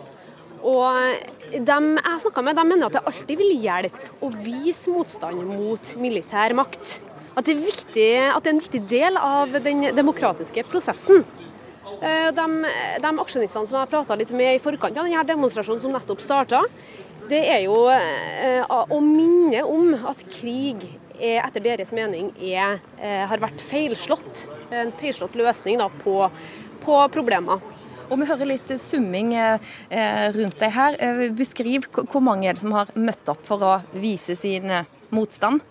Og de jeg snakka med, de mener at det alltid vil hjelpe å vise motstand mot militær makt. At det, viktig, at det er en viktig del av den demokratiske prosessen. Eh, de, de aksjonistene som jeg prata litt med i forkant av denne demonstrasjonen som nettopp starta, det er jo eh, å minne om at krig er, etter deres mening er, eh, har vært feilslått. En feilslått løsning da, på, på problemer. Og Vi hører litt summing rundt deg her. Beskriv hvor mange er det som har møtt opp for å vise sin motstand?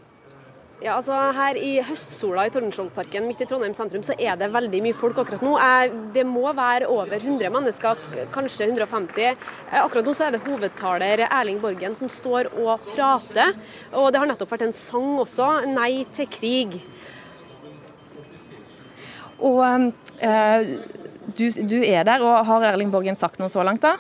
Ja, altså Her i høstsola i Tordenskjoldparken midt i Trondheim sentrum så er det veldig mye folk akkurat nå. Det må være over 100 mennesker, kanskje 150. Akkurat nå så er det hovedtaler Erling Borgen som står og prater. Og det har nettopp vært en sang også, 'Nei til krig'. Og øh, du, du er der, og har Erling Borgen sagt noe så langt, da?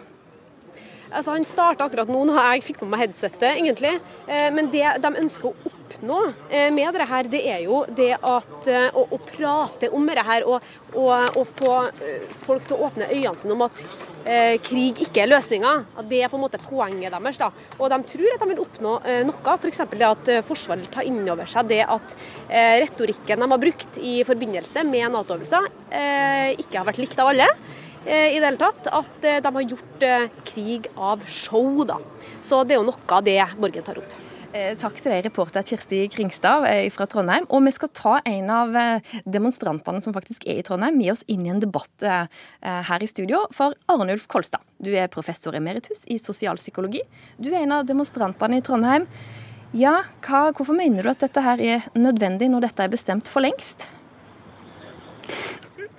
Altså, han starta akkurat nå når jeg fikk på meg headsetet, egentlig. Eh, men det de ønsker å oppnå oppnå eh, med dette, her, det er jo det at eh, å, å prate om dette her og, og, og få eh, folk til å åpne øynene sine om at eh, krig ikke er løsninga. Det er på en måte poenget deres. da. Og de tror at de vil oppnå eh, noe. F.eks. det at Forsvaret tar inn over seg det at eh, retorikken de har brukt i forbindelse med Nato-øvelser, eh, ikke har vært likt av alle. I det hele tatt, At de har gjort krig av show. da. Så det er jo noe av det Borgen tar opp. Eh, takk til deg, reporter Kirsti Kringstad eh, fra Trondheim. Og vi skal ta en av eh, demonstrantene som faktisk er i Trondheim, med oss inn i en debatt her i studio. For Arnulf Kolstad, du er professor emeritus i sosialpsykologi. Du er en av demonstrantene i Trondheim. Ja, hva, Hvorfor mener du at dette her er nødvendig, når dette er bestemt for lengst?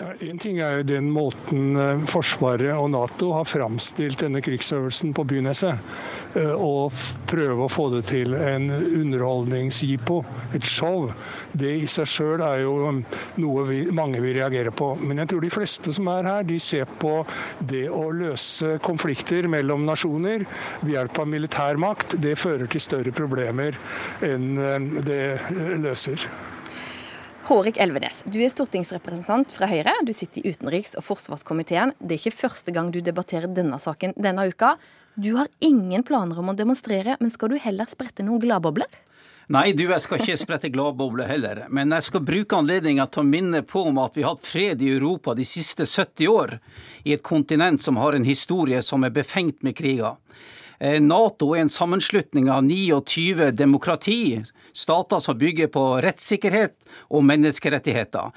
En ting er jo den måten eh, Forsvaret og Nato har framstilt denne krigsøvelsen på Byneset. eh, Og prøve å få det til en underholdningsjippo, et show. Det i seg sjøl er jo um, noe vi, mange vil reagere på. Men jeg tror de fleste som er her, de ser på det å løse konflikter mellom nasjoner ved hjelp av militærmakt. Det fører til større problemer enn eh, det løser. Hårek Elvenes, du er stortingsrepresentant fra Høyre. Du sitter i utenriks- og forsvarskomiteen. Det er ikke første gang du debatterer denne saken denne uka. Du har ingen planer om å demonstrere, men skal du heller sprette noen gladbobler? Nei, du, jeg skal ikke sprette gladbobler heller. Men jeg skal bruke anledninga til å minne på om at vi har hatt fred i Europa de siste 70 år. I et kontinent som har en historie som er befengt med kriger. Eh, Nato er en sammenslutning av 29 demokrati, stater som bygger på rettssikkerhet og menneskerettigheter.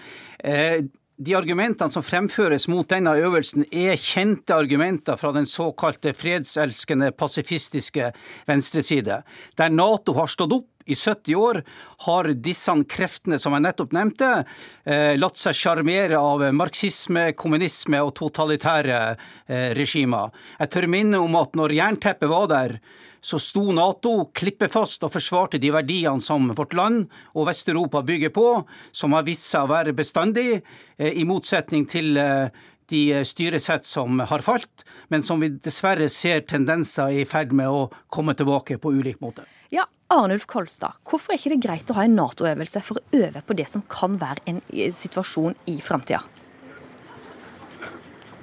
De argumentene som fremføres mot denne øvelsen, er kjente argumenter fra den såkalte fredselskende pasifistiske venstreside. Der Nato har stått opp i 70 år, har disse kreftene som jeg nettopp nevnte, eh, latt seg sjarmere av marxisme, kommunisme og totalitære eh, regimer. Jeg tør minne om at når jernteppet var der, så sto Nato klippefast og forsvarte de verdiene som vårt land og Vest-Europa bygger på, som har vist seg å være bestandig, eh, i motsetning til eh, de styresett som har falt, men som vi dessverre ser tendenser i ferd med å komme tilbake på ulik måte. Ja, Arnulf Kolstad, hvorfor er ikke det greit å ha en Nato-øvelse for å øve på det som kan være en eh, situasjon i framtida?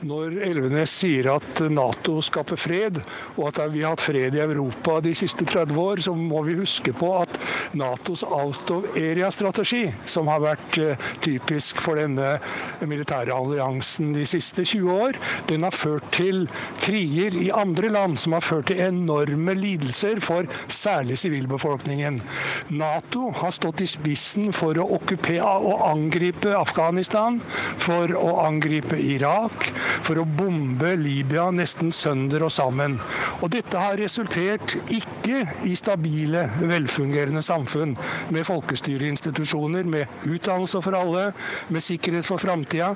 Når Elvenes sier at Nato skaper fred, og at vi har hatt fred i Europa de siste 30 år, så må vi huske på at Natos out of area-strategi, som har vært eh, typisk for denne militære alliansen de siste 20 år, den har ført til kriger i andre land som har ført til enorme lidelser for særlig sivilbefolkningen. Nato har stått i spissen for å okkupere og angripe Afghanistan, for å angripe Irak, for å bombe Libya nesten sønder og sammen. Og dette har resultert ikke i stabile, velfungerende samfunn med folkestyreinstitusjoner, med utdannelse for alle, med sikkerhet for framtida,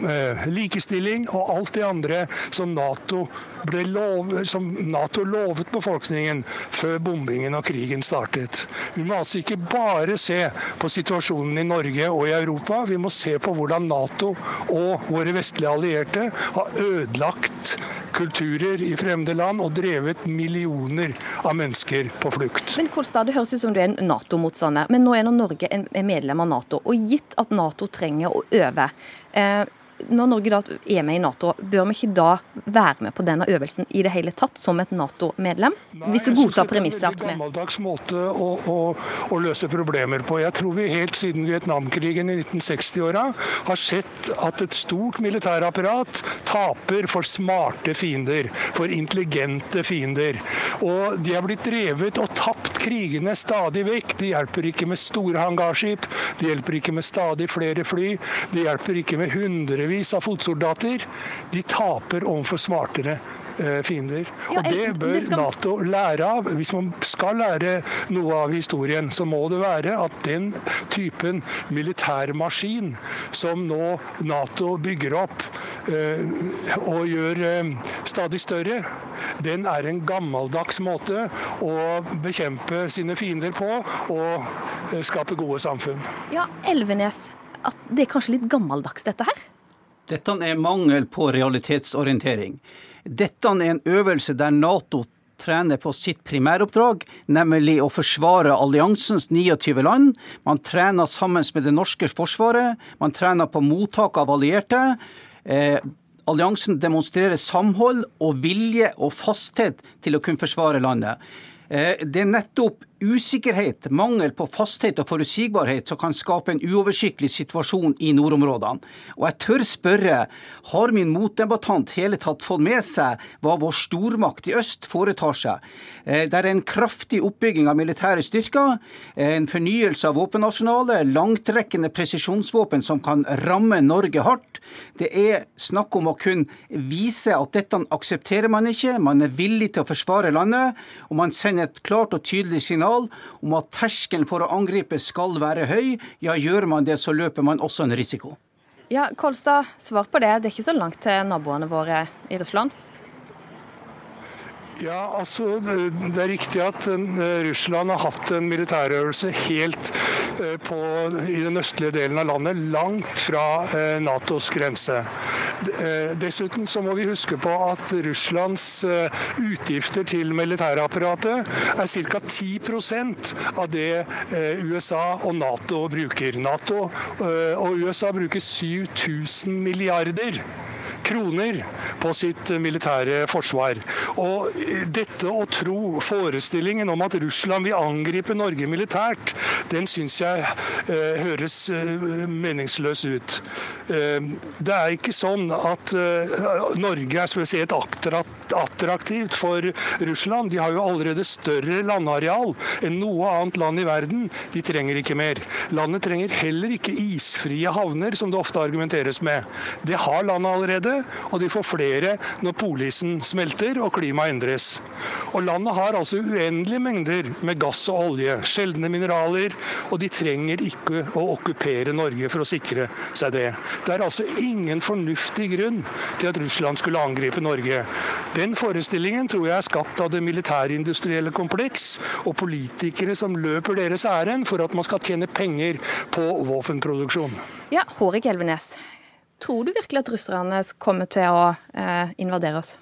eh, likestilling og alt det andre som Nato, lov, som Nato lovet befolkningen før bombingen og krigen startet. Vi må altså ikke bare se på situasjonen i Norge og i Europa, vi må se på hvordan Nato og våre vestlige allierte har ødelagt kulturer i fremmede land og drevet millioner av mennesker på flukt. Men Kolstad, Det høres ut som du er en Nato-motstander, men nå er nå Norge en medlem av Nato. Og gitt at Nato trenger å øve, eh, når Norge da er med i Nato, bør vi ikke da være med på denne øvelsen i det hele tatt, som et Nato-medlem? Hvis du godtar premisset. godtar Det er en at gammeldags måte å, å, å løse problemer på. Jeg tror vi helt siden Vietnamkrigen i 1960-åra har sett at et stort militærapparat taper for smarte fiender, for intelligente fiender. Og de har blitt drevet og tapt krigene stadig vekk. Det hjelper ikke med store hangarskip, det hjelper ikke med stadig flere fly, det hjelper ikke med hundrevis av fotsoldater. De taper overfor smartere eh, fiender. Ja, Og det bør det skal- Nato lære av. Hvis man skal lære noe av historien, så må det være at den typen militærmaskin som nå Nato bygger opp eh, og gjør eh, stadig større, den er en gammeldags måte å bekjempe sine fiender på og skape gode samfunn. Ja, Elvenes, det er kanskje litt gammeldags dette her? Dette er mangel på realitetsorientering. Dette er en øvelse der Nato trener på sitt primæroppdrag, nemlig å forsvare alliansens 29 land. Man trener sammen med det norske forsvaret. Man trener på mottak av allierte. Eh, alliansen demonstrerer samhold og vilje og fasthet til å kunne forsvare landet. Eh, det er nettopp usikkerhet, mangel på fasthet og forutsigbarhet som kan skape en uoversiktlig situasjon i nordområdene. Og jeg tør spørre, har min motdebattant hele tatt fått med seg hva vår stormakt i øst foretar seg? Eh, det er en kraftig oppbygging av militære styrker, eh, en fornyelse av våpenarsenalet, langtrekkende presisjonsvåpen som kan ramme Norge hardt. Det er snakk om å kunne vise at dette aksepterer man ikke, man er villig til å forsvare landet, og man sender et klart og tydelig signal signal om at terskelen for å angripe skal være høy. Ja, gjør man det, så løper man også en risiko. Ja, Kolstad, svar på det. Det er ikke så langt til naboene våre i Russland? Ja, altså Det er riktig at eh, Russland har hatt en militærøvelse helt eh, på, i den østlige delen av landet, langt fra eh, Natos grense. Dessuten så må vi huske på at Russlands utgifter til militærapparatet er ca. 10% av det USA og Nato bruker. Nato og USA bruker 7000 milliarder kroner på sitt militære forsvar. Og dette å tro, forestillingen om at Russland vil angripe Norge militært, den syns jeg eh, høres eh, meningsløs ut. Eh, det er ikke sånn at eh, Norge er spesielt attraktivt for Russland. De har jo allerede større landareal enn noe annet land i verden. De trenger ikke mer. Landet trenger heller ikke isfrie havner, som det ofte argumenteres med. Det har landet allerede og de får flere når polisen smelter og klimaet endres. Og landet har altså uendelige mengder med gass og olje, sjeldne mineraler, og de trenger ikke å okkupere Norge for å sikre seg det. Det er altså ingen fornuftig grunn til at Russland skulle angripe Norge. Den forestillingen tror jeg er skapt av det militærindustrielle kompleks og politikere som løper deres ærend for at man skal tjene penger på våpenproduksjon. Ja, Hårek Elvenes. Tror du virkelig at russerne kommer til å eh, invadere oss?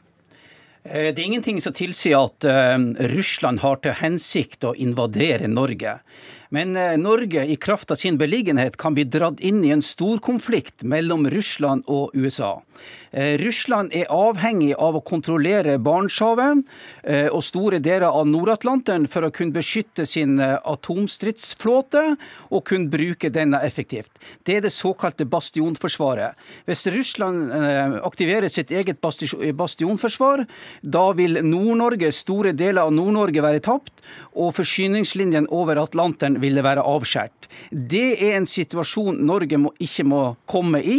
Eh, det er ingenting som tilsier at uh, Russland har til hensikt å invadere Norge. Men Norge, i kraft av sin beliggenhet, kan bli dratt inn i en storkonflikt mellom Russland og USA. Eh, Russland er avhengig av å kontrollere Barentshavet eh, og store deler av Nord-Atlanteren for å kunne beskytte sin eh, atomstridsflåte og kunne bruke denne effektivt. Det er det såkalte bastionforsvaret. Hvis Russland aktiverer sitt eget bastionforsvar, da vil Nord-Norge, store deler av Nord-Norge være tapt, og forsyningslinjen over Atlanteren ville være avskåret. Det er en situasjon Norge må, ikke må komme i.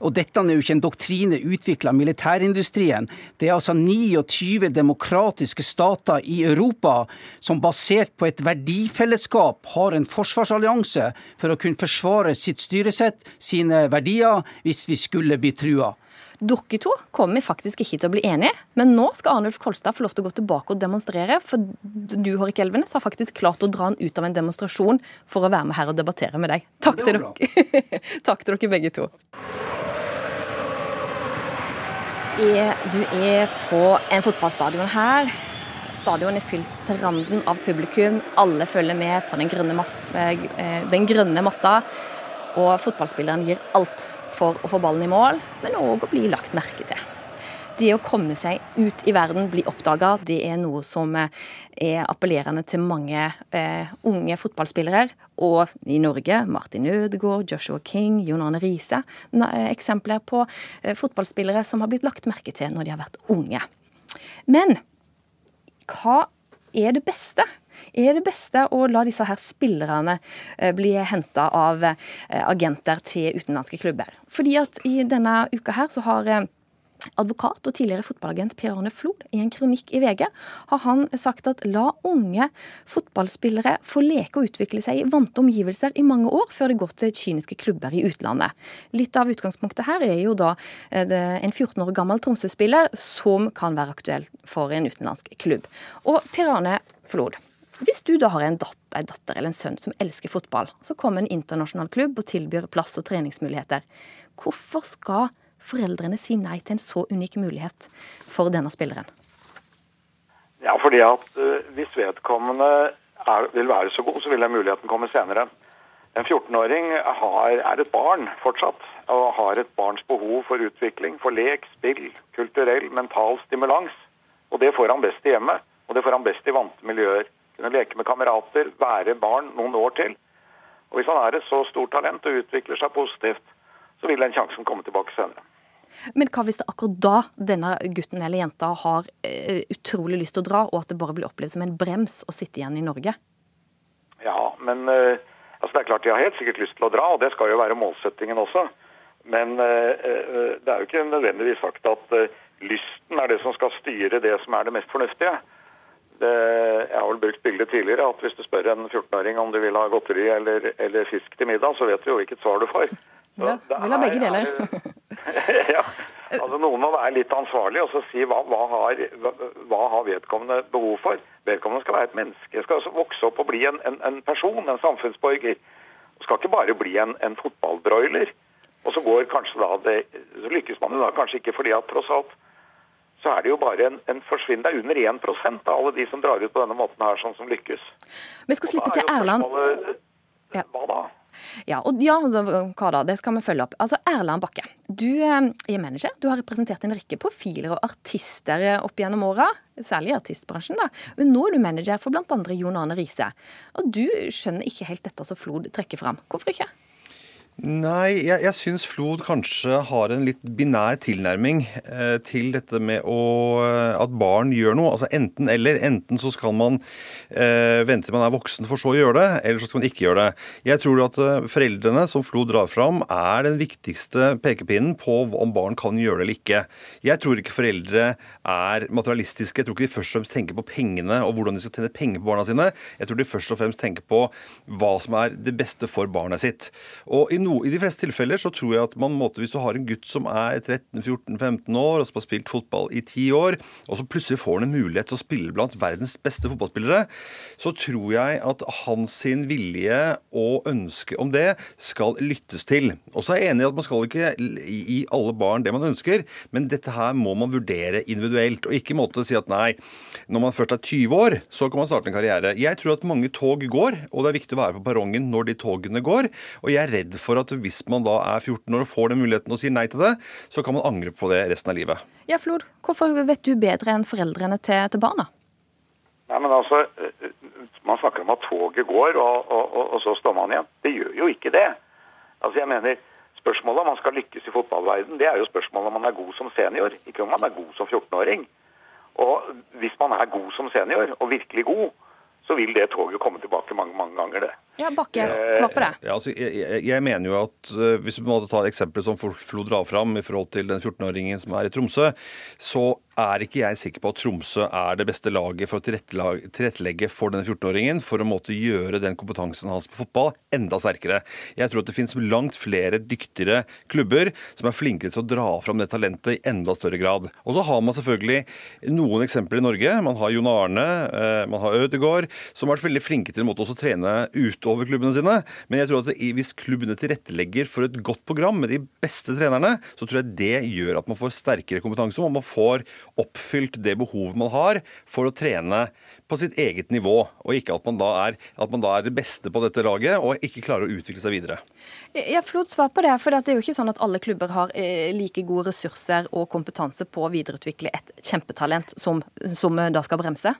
og Dette er jo ikke en doktrine utvikla militærindustrien. Det er altså 29 demokratiske stater i Europa som basert på et verdifellesskap har en forsvarsallianse for å kunne forsvare sitt styresett, sine verdier, hvis vi skulle bli trua. Dere to kommer faktisk ikke til å bli enige, men nå skal Arnulf Kolstad få lov til å gå tilbake og demonstrere, for du Hårek Elvenes, har faktisk klart å dra han ut av en demonstrasjon for å være med her og debattere med deg. Takk til dere. Takk til dere begge to er, du er på en fotballstadion her. Stadion er fylt til randen av publikum. Alle følger med på den grønne, eh, eh, den grønne matta. Og fotballspilleren gir alt for å få ballen i mål, men òg å bli lagt merke til. Det å komme seg ut i verden, bli oppdaga, det er noe som eh, er appellerende til mange eh, unge fotballspillere. Og i Norge Martin Ødegaard, Joshua King, Jon Arne Riise. Eh, eksempler på eh, fotballspillere som har blitt lagt merke til når de har vært unge. Men hva er det beste? Er det beste å la disse her spillerne eh, bli henta av agenter til utenlandske klubber? Fordi at i denne uka her så har advokat og tidligere fotballagent Per Arne Flod, i en kronikk i VG, har han sagt at la unge fotballspillere få leke og utvikle seg i vante omgivelser i mange år, før det går til kyniske klubber i utlandet. Litt av utgangspunktet her er jo da eh, en 14 år gammel Tromsø-spiller som kan være aktuell for en utenlandsk klubb. Og Per Arne Flod, hvis du da har en datter, en datter eller en sønn som elsker fotball, så kommer en internasjonal klubb og tilbyr plass og treningsmuligheter. Hvorfor skal foreldrene si nei til en så unik mulighet for denne spilleren? Ja, fordi at uh, hvis vedkommende er, vil være så god, så vil den muligheten komme senere. En 14-åring er et barn fortsatt, og har et barns behov for utvikling, for lek, spill, kulturell, mental stimulans. Og det får han best i hjemmet, og det får han best i vante miljøer. Kunne leke med kamerater, være barn noen år til. Og hvis han er et så stort talent og utvikler seg positivt, så vil den sjansen komme tilbake senere. Men hva hvis det akkurat da denne gutten eller jenta har uh, utrolig lyst til å dra, og at det bare blir opplevd som en brems å sitte igjen i Norge? Ja, men uh, Altså, det er klart De har helt sikkert lyst til å dra, og det skal jo være målsettingen også. Men uh, det er jo ikke nødvendigvis sagt at uh, lysten er det som skal styre det som er det mest fornuftige. Det, jeg har vel brukt bildet tidligere at hvis du spør en 14-åring om du vil ha godteri eller, eller, fisk til middag, så vet du jo hvilket svar du får. Så ja, vil ha begge deler. ja, altså Noen må være litt ansvarlig og så si hva, hva, har, hva, hva, har, vedkommende behov for. Vedkommende skal være et menneske. Skal altså vokse opp og bli en, en, en person, en samfunnsborger. Og skal ikke bare bli en, en fotballbroiler. Og så går kanskje da det, så lykkes man jo da kanskje ikke fordi at tross alt så er det jo bare en, en forsvinn. Det er under 1% av alle de som drar ut på denne måten her, sånn som lykkes. Vi skal slippe til Erland. Hva da? Ja, og ja, hva da? Det skal vi følge opp. Altså, Erland Bakke, du eh, er manager. Du har representert en rekke profiler og artister eh, opp gjennom åra. Særlig i artistbransjen. da. Men nå er du manager for bl.a. Jon Arne Riise. Og du skjønner ikke helt dette som Flod trekker fram. Hvorfor ikke? Nei, jeg, jeg syns Flod kanskje har en litt binær tilnærming eh, til dette med å, eh, at barn gjør noe. Altså enten eller. Enten så skal man eh, vente til man er voksen for så å gjøre det, eller så skal man ikke gjøre det. Jeg tror at eh, foreldrene, som Flod drar fram, er den viktigste pekepinnen på om barn kan gjøre det eller ikke. Jeg tror ikke foreldre er materialistiske. Jeg tror ikke de først og fremst tenker på pengene og hvordan de skal tjene penger på barna sine. Jeg tror de først og fremst tenker på hva som er det beste for barnet sitt. Og i no, I de fleste tilfeller så tror jeg at man måtte, hvis du har en gutt som er 13-14-15 år, og som har spilt fotball i 10 år, og så plutselig får han en mulighet til å spille blant verdens beste fotballspillere, så tror jeg at hans sin vilje og ønske om det skal lyttes til. Og så er jeg enig i at man skal ikke gi alle barn det man ønsker, men dette her må man vurdere individuelt, og ikke måtte si at nei, når man først er 20 år, så kan man starte en karriere. Jeg tror at mange tog går, og det er viktig å være på perrongen når de togene går. Og jeg er redd for at hvis man da er 14 år og får den muligheten og sier nei til det, så kan man angre på det resten av livet. Ja, Flod, hvorfor vet du bedre enn foreldrene til, til barna? Nei, men altså, Man snakker om at toget går, og, og, og, og, så står man igjen. Det gjør jo ikke det. Altså, jeg mener, Spørsmålet om man skal lykkes i fotballverden, det er jo spørsmålet om man er god som senior, ikke om man er god som 14-åring. Og Hvis man er god som senior, og virkelig god, så vil det toget komme tilbake mange mange ganger. det. Ja, Bakke, svar på det. Eh, ja, altså, jeg, jeg, mener jo at uh, Hvis vi måtte ta et eksempel som Flo drar fram i forhold til den 14-åringen som er i Tromsø, så er ikke jeg sikker på at Tromsø er det beste laget for å tilrettelegge for denne 14-åringen for å måtte gjøre den kompetansen hans på fotball enda sterkere. Jeg tror at det finnes langt flere dyktigere klubber som er flinkere til å dra fram det talentet i enda større grad. Og så har man selvfølgelig noen eksempler i Norge. Man har Jon Arne, eh, man har Ødegaard, som har vært veldig flinke til en måte også å trene utover klubbene sine. Men jeg tror at hvis klubbene tilrettelegger for et godt program med de beste trenerne, så tror jeg det gjør at man får sterkere kompetanse, og man får oppfylt det behovet man har for å trene på sitt eget nivå, og ikke at man da er, man da er det beste på dette laget og ikke klarer å utvikle seg videre. Ja, Flott svar på det. for Det er jo ikke sånn at alle klubber har eh, like gode ressurser og kompetanse på å videreutvikle et kjempetalent som, som da skal bremse?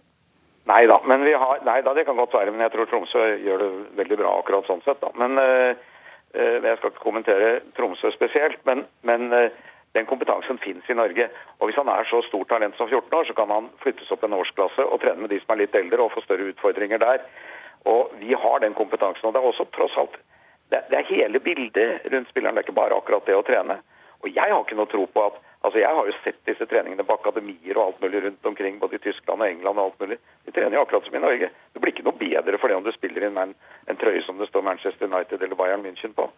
Nei da, men vi har, nei da, det kan godt være. Men jeg tror Tromsø gjør det veldig bra akkurat sånn sett. da. Men øh, Jeg skal ikke kommentere Tromsø spesielt. Men, men øh, den kompetansen finnes i Norge. Og Hvis han er så stort talent som 14 år, så kan han flyttes opp en årsklasse og trene med de som er litt eldre og få større utfordringer der. Og Vi har den kompetansen. og Det er også tross alt det, er hele bildet rundt spilleren. Det er ikke bare akkurat det å trene. Og Jeg har ikke noe tro på at altså Jeg har jo sett disse treningene på akademier og alt mulig rundt omkring, både i Tyskland og England og alt mulig. De trener jo akkurat som i Norge. Det blir ikke noe bedre for det om du spiller inn en, en trøye som det står Manchester United eller Bayern München på.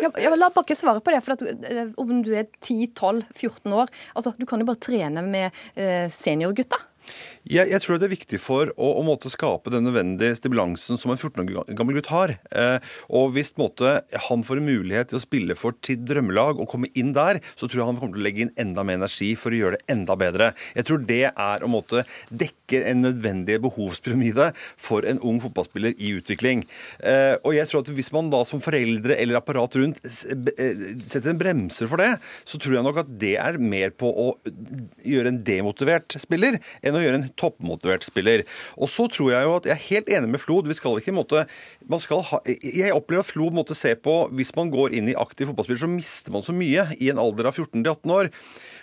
Ja, ja, la Bakke svare på det. for at, eh, Om du er 10-12-14 år altså Du kan jo bare trene med eh, seniorgutta. Jeg, jeg, tror det er viktig for å, å måtte skape den nødvendige stimulansen som en 14 år gammel gutt har. Eh, og hvis måte, han får en mulighet til å spille for sitt drømmelag og komme inn der, så tror jeg han kommer til å legge inn enda mer energi for å gjøre det enda bedre. Jeg tror det er å måtte dekke en nødvendig behovspyramide for en ung fotballspiller i utvikling. Eh, og jeg tror at hvis man da som foreldre eller apparat rundt eh, setter en bremser for det, så tror jeg nok at det er mer på å gjøre en demotivert spiller enn å gjøre en toppmotivert spiller. Og så tror jeg jo at jeg er helt enig med Flod. Vi skal ikke måtte, man skal ha, Jeg opplever at Flod måtte se på Hvis man går inn i aktiv fotballspiller, så mister man så mye i en alder av 14-18 år.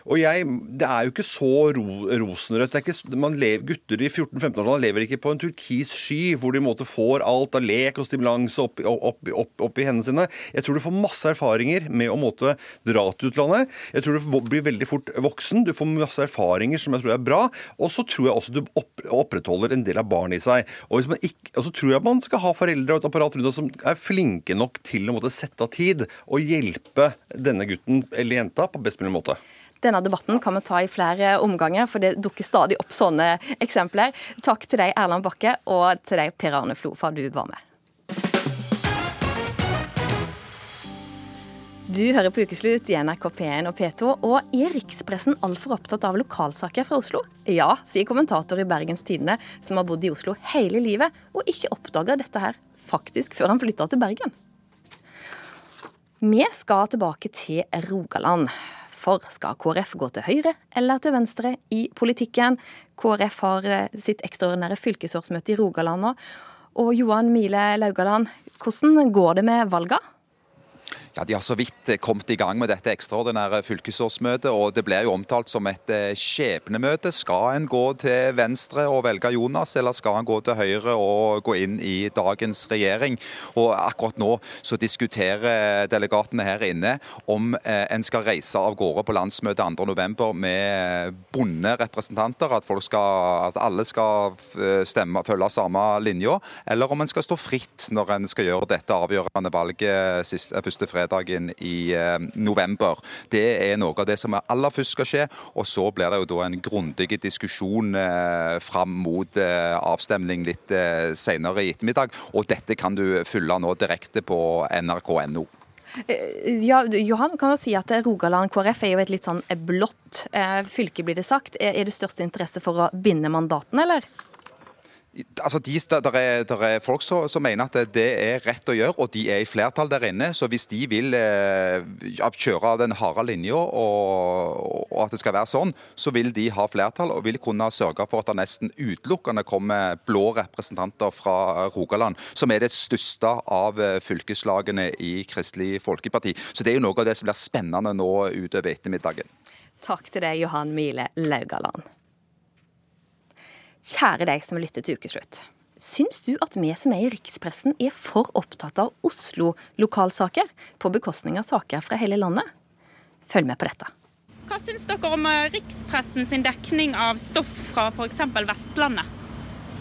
Og jeg, Det er jo ikke så ro, rosenrødt. Ikke, lever, gutter i 14-15-årsalderen lever ikke på en turkis sky hvor de måte får alt av lek og stimulans opp, opp, opp, opp, i hendene sine. Jeg tror du får masse erfaringer med å måte dra til utlandet. Jeg tror du blir veldig fort voksen. Du får masse erfaringer som jeg tror er bra. Og så tror jeg også du opp, opprettholder en del av barnet i seg. Og, ikke, og, så tror jeg man skal ha foreldre og et apparat rundt som er flinke nok til å måtte sette av tid og hjelpe denne gutten eller jenta på best mulig måte. Denne debatten kan vi ta i flere omganger, for det dukker stadig opp sånne eksempler. Takk til deg, Erland Bakke, og til deg, Per Arne Flo, for at du var med. Du hører på Ukeslutt i NRK P1 og P2, og er rikspressen altfor opptatt av lokalsaker fra Oslo? Ja, sier kommentator i Bergens Tidende, som har bodd i Oslo hele livet, og ikke oppdaga dette her faktisk før han flytta til Bergen. Vi skal tilbake til Rogaland. For skal KrF gå til høyre eller til venstre i politikken? KrF har eh, sitt ekstraordinære fylkesårsmøte i Rogaland nå. Og Johan Mile Laugaland, hvordan går det med valga? Ja, De har så vidt kommet i gang med dette ekstraordinære fylkesårsmøtet. og Det blir jo omtalt som et eh, skjebnemøte. Skal en gå til venstre og velge Jonas, eller skal en gå til høyre og gå inn i dagens regjering? Og Akkurat nå så diskuterer delegatene her inne om eh, en skal reise av gårde på landsmøtet 2.11. med bonderepresentanter, at, skal, at alle skal eh, stemme, følge samme linja, eller om en skal stå fritt når en skal gjøre dette avgjørende valget første fredag fredagen i eh, november. Det er noe av det som aller først skal skje. Og så blir det jo da en grundig diskusjon eh, fram mot eh, avstemning litt senere i ettermiddag. Og dette kan du følge nå direkte på nrk.no. Ja, Johan, kan jo si at Rogaland KrF er jo et litt sånn blått fylke, blir det sagt. Er det største interesse for å binde mandatene, eller? Altså, de, der, er, der er folk som, som, mener at det er rett å gjøre, og de er i flertall der inne. Så hvis de vil eh, kjøre den harde linja og, og, at det skal være sånn, så vil de ha flertall og vil kunne sørge for at det nesten utelukkende kommer blå representanter fra Rogaland, som er det største av eh, fylkeslagene i Kristelig Folkeparti. Så det er jo noe av det som blir spennende nå utover ettermiddagen. Takk til deg, Johan Mile Laugaland. Kjære deg som lytter til Ukeslutt. Syns du at vi som er i rikspressen er for opptatt av Oslo-lokalsaker på bekostning av saker fra hele landet? Følg med på dette. Hva syns dere om eh, rikspressen sin dekning av stoff fra f.eks. Vestlandet?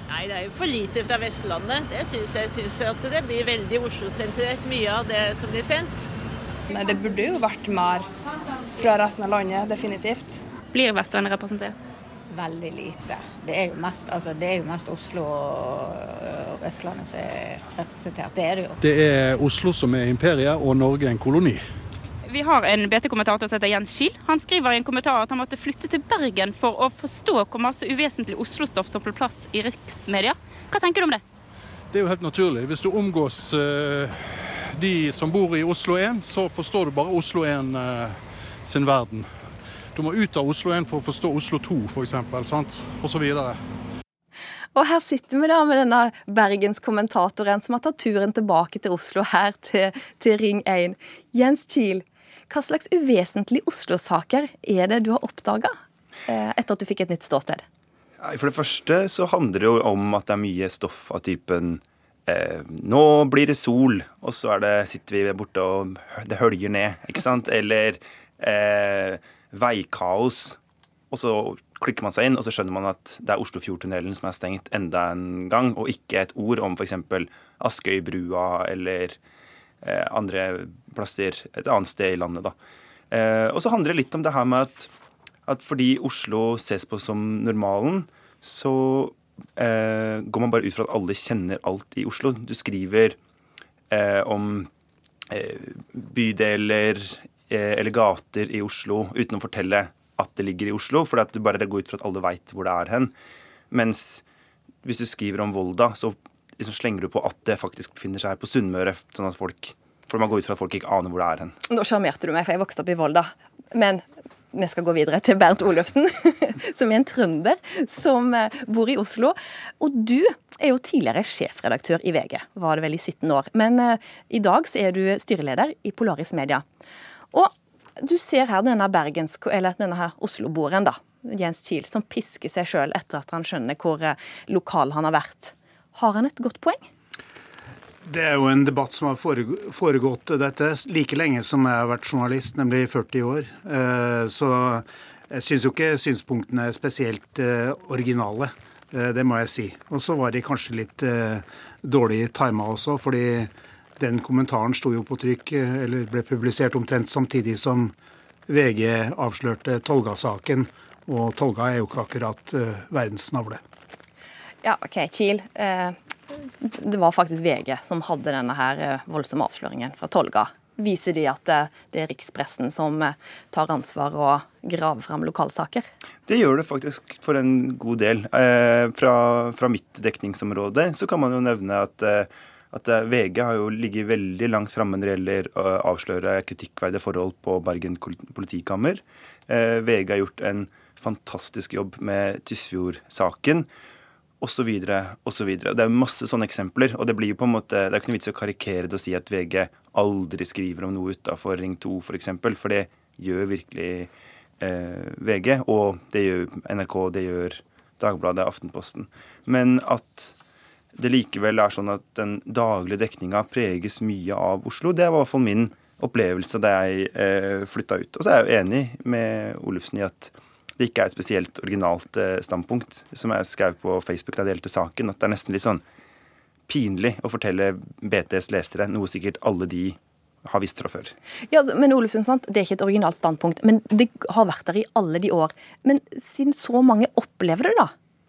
Nei, det er jo for lite fra Vestlandet. Det synes jeg synes at det blir veldig Oslo-sentrert, mye av det som blir sendt. Nei, Det burde jo vært mer fra resten av landet, definitivt. Blir Vestlandet representert? Veldig lite. Det er jo mest, altså, det er jo mest Oslo og Østlandet som er representert. Det er det jo. Det er Oslo som er imperiet, og Norge en koloni. Vi har en BT-kommentator som heter Jens Kiel. Han skriver i en kommentar at han måtte flytte til Bergen for å forstå hvor masse uvesentlig Oslo-stoff som får plass i riksmedia. Hva tenker du om det? Det er jo helt naturlig. Hvis du omgås uh, de som bor i Oslo 1, så forstår du bare Oslo 1 uh, eh, sin verden. Du må ut av Oslo 1 for å forstå Oslo 2, f.eks., og så videre. Og her sitter vi da med denne bergenskommentatoren som har tatt turen tilbake til Oslo, her til, til Ring 1. Jens Kiel, hva slags uvesentlige Oslo-saker er det du har oppdaga eh, etter at du fikk et nytt ståsted? For det første så handler det jo om at det er mye stoff av typen eh, Nå blir det sol, og så det, sitter vi borte og det høljer ned, ikke sant? Eller eh, veikaos. Og så klikker man seg inn, og så skjønner man at det er Oslofjordtunnelen som er stengt enda en gang, og ikke et ord om f.eks. Askøybrua eller eh, andre plasser et annet sted i landet. Eh, og så handler det litt om det her med at, at fordi Oslo ses på som normalen, så eh, går man bare ut fra at alle kjenner alt i Oslo. Du skriver eh, om eh, bydeler eller gater i Oslo uten å fortelle at det ligger i Oslo, at du bare går ut fra at alle veit hvor det er hen. Mens hvis du skriver om Volda, så liksom slenger du på at det faktisk befinner seg her på Sunnmøre. sånn for man går ut fra at folk ikke aner hvor det er hen. Nå sjarmerte du meg, for jeg vokste opp i Volda. Men vi skal gå videre til Bernt Olufsen, som er en trønder som eh, bor i Oslo. Og du er jo tidligere sjefredaktør i VG, var det vel i 17 år. Men uh, i dag så er du styreleder i Polaris Media. Og du ser her denne Bergens, eller denne her Oslo-boeren, da. Jens Kiel, som pisker seg sjøl etter at han skjønner hvor uh, lokal han har vært. Har han et godt poeng? Det er jo en debatt som har foregått dette like lenge som jeg har vært journalist, nemlig 40 år. Eh, så jeg syns jo ikke synspunktene er spesielt eh, originale. Eh, det må jeg si. Og så var de kanskje litt dårlig tima også, fordi den kommentaren sto jo på trykk, eller ble publisert omtrent samtidig som VG avslørte Tolga-saken. Og Tolga er jo ikke akkurat verdens navle. Ja, OK, Kiel. Uh, det var faktisk VG som hadde denne her uh, voldsomme avsløringen fra Tolga. Viser de at eh, det er rikspressen som eh, tar ansvar og graver fram lokalsaker? Det gjør det faktisk for en god del. Fra, fra mitt dekningsområde så kan man jo nevne at at VG har jo ligget veldig langt framme når det gjelder å avsløre kritikkverdige forhold på Bergen politikammer. VG har gjort en fantastisk jobb med Tysfjord-saken osv. osv. Det er masse sånne eksempler. og Det blir jo på en måte, det er ikke noe vits å karikere det og si at VG aldri skriver om noe utafor Ring 2 f.eks., for, eksempel, for det gjør virkelig eh, VG. Og det gjør NRK, det gjør Dagbladet, Aftenposten. Men at det likevel er sånn at den daglige dekninga preges mye av Oslo, det var i hvert fall min opplevelse da jeg eh, flytta ut. Og så er jeg jo enig med Olufsen i at det ikke er et spesielt originalt eh, standpunkt. Som jeg skrev på Facebook da jeg delte saken, at det er nesten litt sånn pinlig å fortelle BTs lesere noe sikkert alle de har visst fra før. Ja, men Olufsen, sant? Det er ikke et originalt standpunkt, men det har vært der i alle de år. Men siden så mange opplever det, da,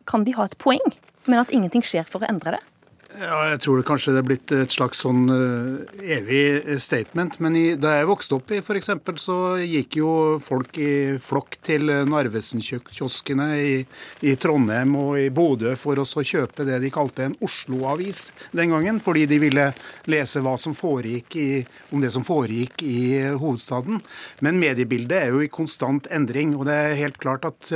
kan de ha et poeng? Men at ingenting skjer for å endre det? Ja, jeg tror det kanskje det er blitt et slags sånn uh, evig statement. Men i, da jeg vokste opp i f.eks., så gikk jo folk i flokk til Narvesen-kioskene i, i, Trondheim og i Bodø for å kjøpe det de kalte en Oslo-avis den gangen. Fordi de ville lese hva som foregikk i, om det som foregikk i hovedstaden. Men mediebildet er jo i konstant endring. Og det er helt klart at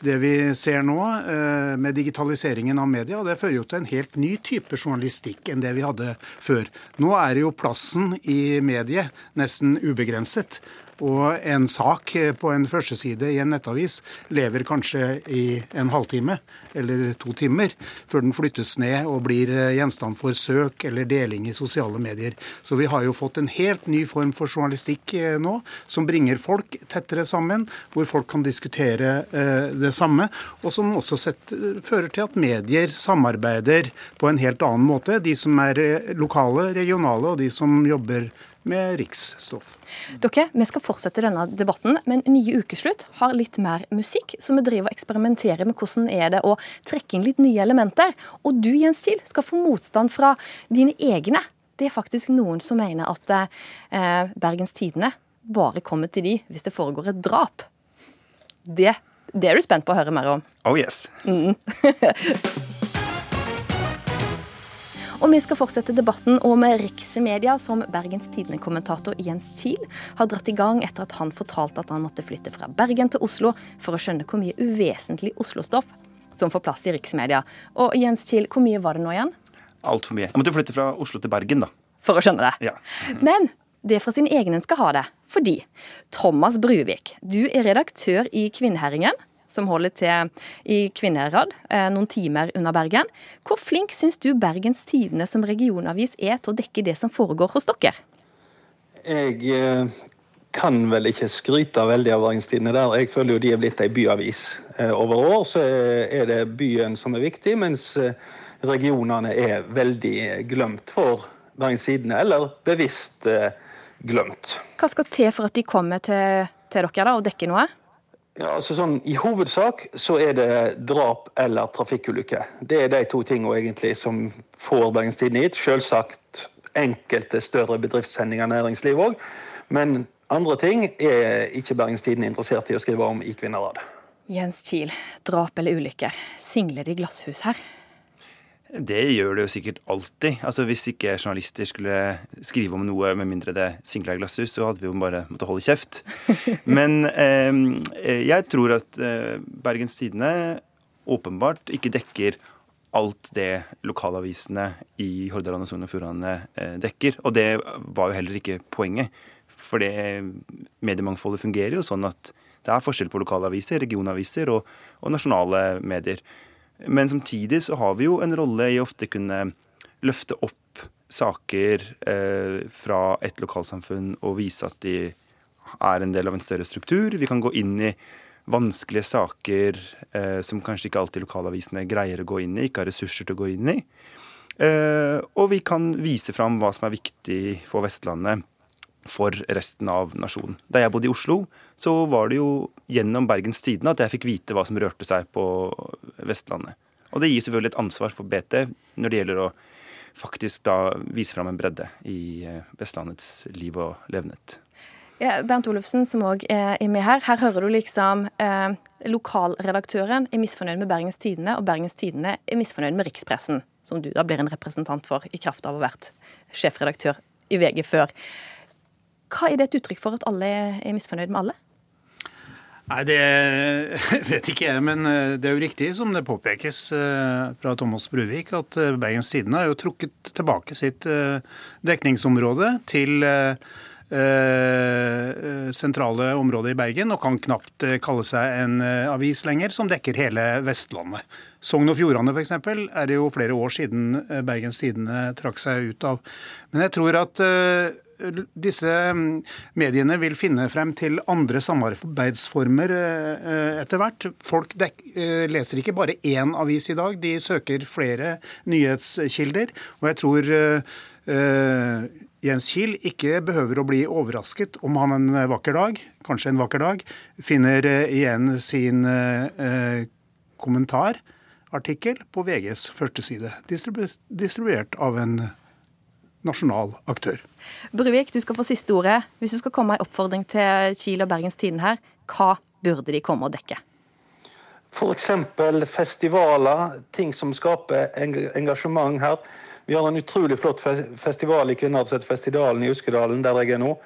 det vi ser nå eh, med digitaliseringen av media, det fører jo til en helt ny type journalistikk enn det vi hadde før. Nå er jo plassen i mediet nesten ubegrenset. Og en sak på en førsteside i en nettavis lever kanskje i en halvtime eller to timer før den flyttes ned og blir gjenstand for søk eller deling i sosiale medier. Så vi har jo fått en helt ny form for journalistikk eh, nå, som bringer folk tettere sammen, hvor folk kan diskutere eh, det samme, og som også setter, fører til at medier samarbeider på en helt annen måte. De som er eh, lokale, regionale, og de som jobber med riksstoff. Dere, Vi skal fortsette denne debatten, men nye ukeslutt har litt mer musikk. Så vi driver og eksperimenterer med hvordan er det å trekke inn litt nye elementer. Og du, Jens Kiel, skal få motstand fra dine egne. Det er faktisk noen som mener at eh, Bergens Tidende bare kommer til de hvis det foregår et drap. Det, det er du spent på å høre mer om. Oh yes. Mm. Og vi skal fortsette debatten om riksmedia, som Bergens Tidende-kommentator Jens Kiel har dratt i gang etter at han fortalte at han måtte flytte fra Bergen til Oslo for å skjønne hvor mye uvesentlig Oslo-stoff som får plass i riksmedia. Og Jens Kiel, hvor mye var det nå igjen? Altfor mye. Jeg måtte flytte fra Oslo til Bergen, da. For å skjønne det. Ja. Men det er fra sin egen en skal ha det. Fordi Thomas Bruvik, du er redaktør i Kvinnherringen som holder til i Kvinnherad, eh, noen timer unna Bergen. Hvor flink syns du Bergens Tidende som regionavis er til å dekke det som foregår hos dere? Jeg eh, kan vel ikke skryte veldig av Bergens Tidende der. Jeg føler jo de er blitt ei byavis. Eh, over år så er det byen som er viktig, mens regionene er veldig glemt for Bergens Tidende, eller bevisst glemt. Hva skal til for at de kommer til, til dere da, og dekker noe? Ja, altså sånn, I hovedsak så er det drap eller trafikkulykke. Det er de to tingene egentlig som får Bergens Tidende hit. Selvsagt enkelte større bedriftssendinger næringsliv òg. Men andre ting er ikke Bergens Tidende interessert i å skrive om i Kvinnerad. Jens Kiel, drap eller ulykker. Singler det i glasshus her? Det gjør det jo sikkert alltid. Altså Hvis ikke journalister skulle skrive om noe med mindre det singla i glasshus, så hadde vi jo bare måttet holde kjeft. Men eh, jeg tror at eh, Bergens Tidende åpenbart ikke dekker alt det lokalavisene i Hordaland og Sogn og Fjordane eh, dekker. Og det var jo heller ikke poenget. For det mediemangfoldet fungerer jo sånn at det er forskjell på lokalaviser, regionaviser og, og nasjonale medier. Men samtidig så har vi jo en rolle i ofte kunne løfte opp saker eh, fra et lokalsamfunn og vise at de er en del av en større struktur. Vi kan gå inn i vanskelige saker eh, som kanskje ikke alltid lokalavisene greier å gå inn i, ikke har ressurser til å gå inn i. Eh, og vi kan vise fram hva som er viktig for Vestlandet for resten av nasjonen. Da jeg bodde i Oslo, så var det jo gjennom Bergens Tidende at jeg fikk vite hva som rørte seg på Vestlandet. Og det gir selvfølgelig et ansvar for BT når det gjelder å faktisk da vise fram en bredde i eh, Vestlandets liv og levnet. Ja, Bernt Olufsen, som òg er med her. Her hører du liksom eh, lokalredaktøren er misfornøyd med Bergens Tidende, og Bergens Tidende er misfornøyd med rikspressen, som du da blir en representant for i kraft av å ha vært sjefredaktør i VG før. Hva er det et uttrykk for at alle er misfornøyd med alle? Nei, Det vet ikke jeg, men eh, det er jo riktig som det påpekes eh, fra Thomas Bruvik, at eh, Bergens Tidende har jo trukket tilbake sitt dekningsområde til sentrale området i Bergen, og kan knapt kalle seg en avis lenger som dekker hele Vestlandet. Sogn og Fjordane f.eks. er det jo flere år siden Bergens Tidende trakk seg ut av. Men jeg tror at disse mm, mediene vil finne frem til andre samarbeidsformer eh, etter hvert. Folk eh, leser ikke bare én avis i dag, de søker flere nyhetskilder. Og jeg tror Jens Kiel ikke behøver å bli overrasket om han en vakker dag, kanskje en vakker dag, finner igjen sin uh, kommentarartikkel på VGs førsteside, distribu distribuert av en nasjonal aktør. Bruvik, du skal få siste ordet. Hvis du skal komme med en oppfordring til Kiel og Bergens Tiden her, hva burde de komme og dekke? F.eks. festivaler, ting som skaper engasjement her. Vi har en utrolig flott festival i Kvinnehavsfestivalen i Uskedalen, der jeg er nå.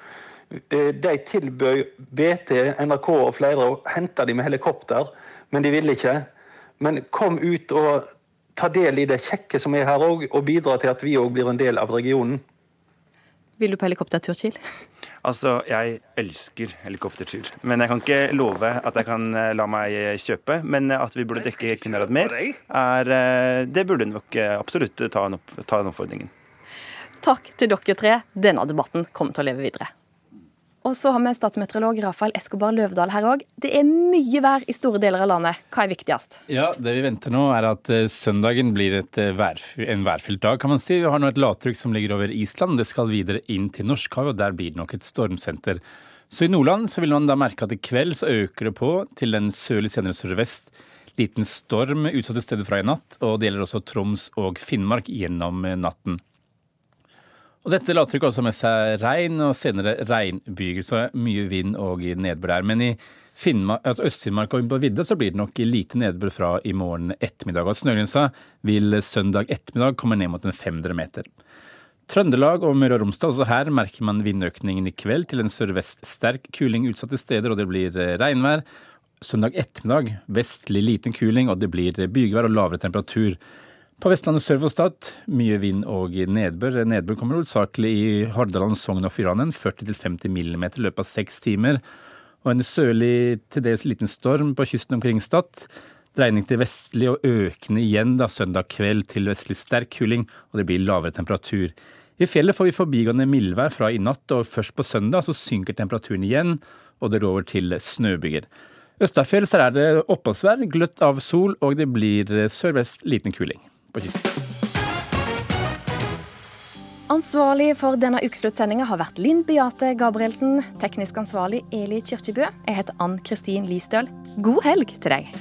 Eh, de tilbød BT, NRK og flere å hente dem med helikopter, men de ville ikke. Men kom ut og ta del i det kjekke som er her òg, og bidra til at vi òg blir en del av regionen. Vil du på helikoptertur, Kiel? Altså, jeg elsker helikoptertur. Men jeg kan ikke love at jeg kan eh, la meg kjøpe. Men at vi burde dekke Kvinnherad mer, er, eh, det burde nok eh, absolutt ta, en opp, ta den oppfordringen. Takk til dere tre. Denne debatten kommer til å leve videre. Og så har vi statsmeteorolog Rafael Eskobar Løvdahl her òg. Det er mye vær i store deler av landet. Hva er viktigst? Ja, Det vi venter nå er at uh, søndagen blir et, uh, vær, en værfylt dag, kan man si. Vi har nå et lavtrykk som ligger over Island. Det skal videre inn til Norskhavet, og der blir det nok et stormsenter. Så i Nordland så vil man da merke at i kveld så øker det på til den sørlig senere sørvest. Liten storm utsatte steder fra i natt, og det gjelder også Troms og Finnmark gjennom eh, natten. Og Dette ikke også med seg regn og senere regnbyger, så mye vind og nedbør der. Men i Finnmark, altså Øst-Finnmark og på vidda så blir det nok lite nedbør fra i morgen ettermiddag. Og snøgrensa vil søndag ettermiddag komme ned mot en 500 meter. Trøndelag og Møre og Romsdal, også her merker man vindøkningen i kveld til en sørvest sterk kuling utsatte steder, og det blir eh, regnvær. Søndag ettermiddag vestlig liten kuling, og det blir bygevær og lavere temperatur. På Vestlandet sør for Stad mye vind og nedbør. Nedbør kommer hovedsakelig i Hordaland, Sogn og Fjordane, 40-50 mm i løpet av seks timer. Og en sørlig, til dels liten storm på kysten omkring Stad. Dreining til vestlig og økende igjen da søndag kveld til vestlig sterk kuling, og det blir lavere temperatur. I fjellet får vi forbigående mildvær fra i natt, og først på søndag så synker temperaturen igjen, og det over til snøbyger. Østafjells er det oppholdsvær, gløtt av sol, og det blir sørvest liten kuling på. Ansvarlig for denne ukesluttsendinga har vært Linn Beate Gabrielsen. Teknisk ansvarlig Eli Kyrkjebø. Jeg heter Ann Kristin Listøl. God helg til deg.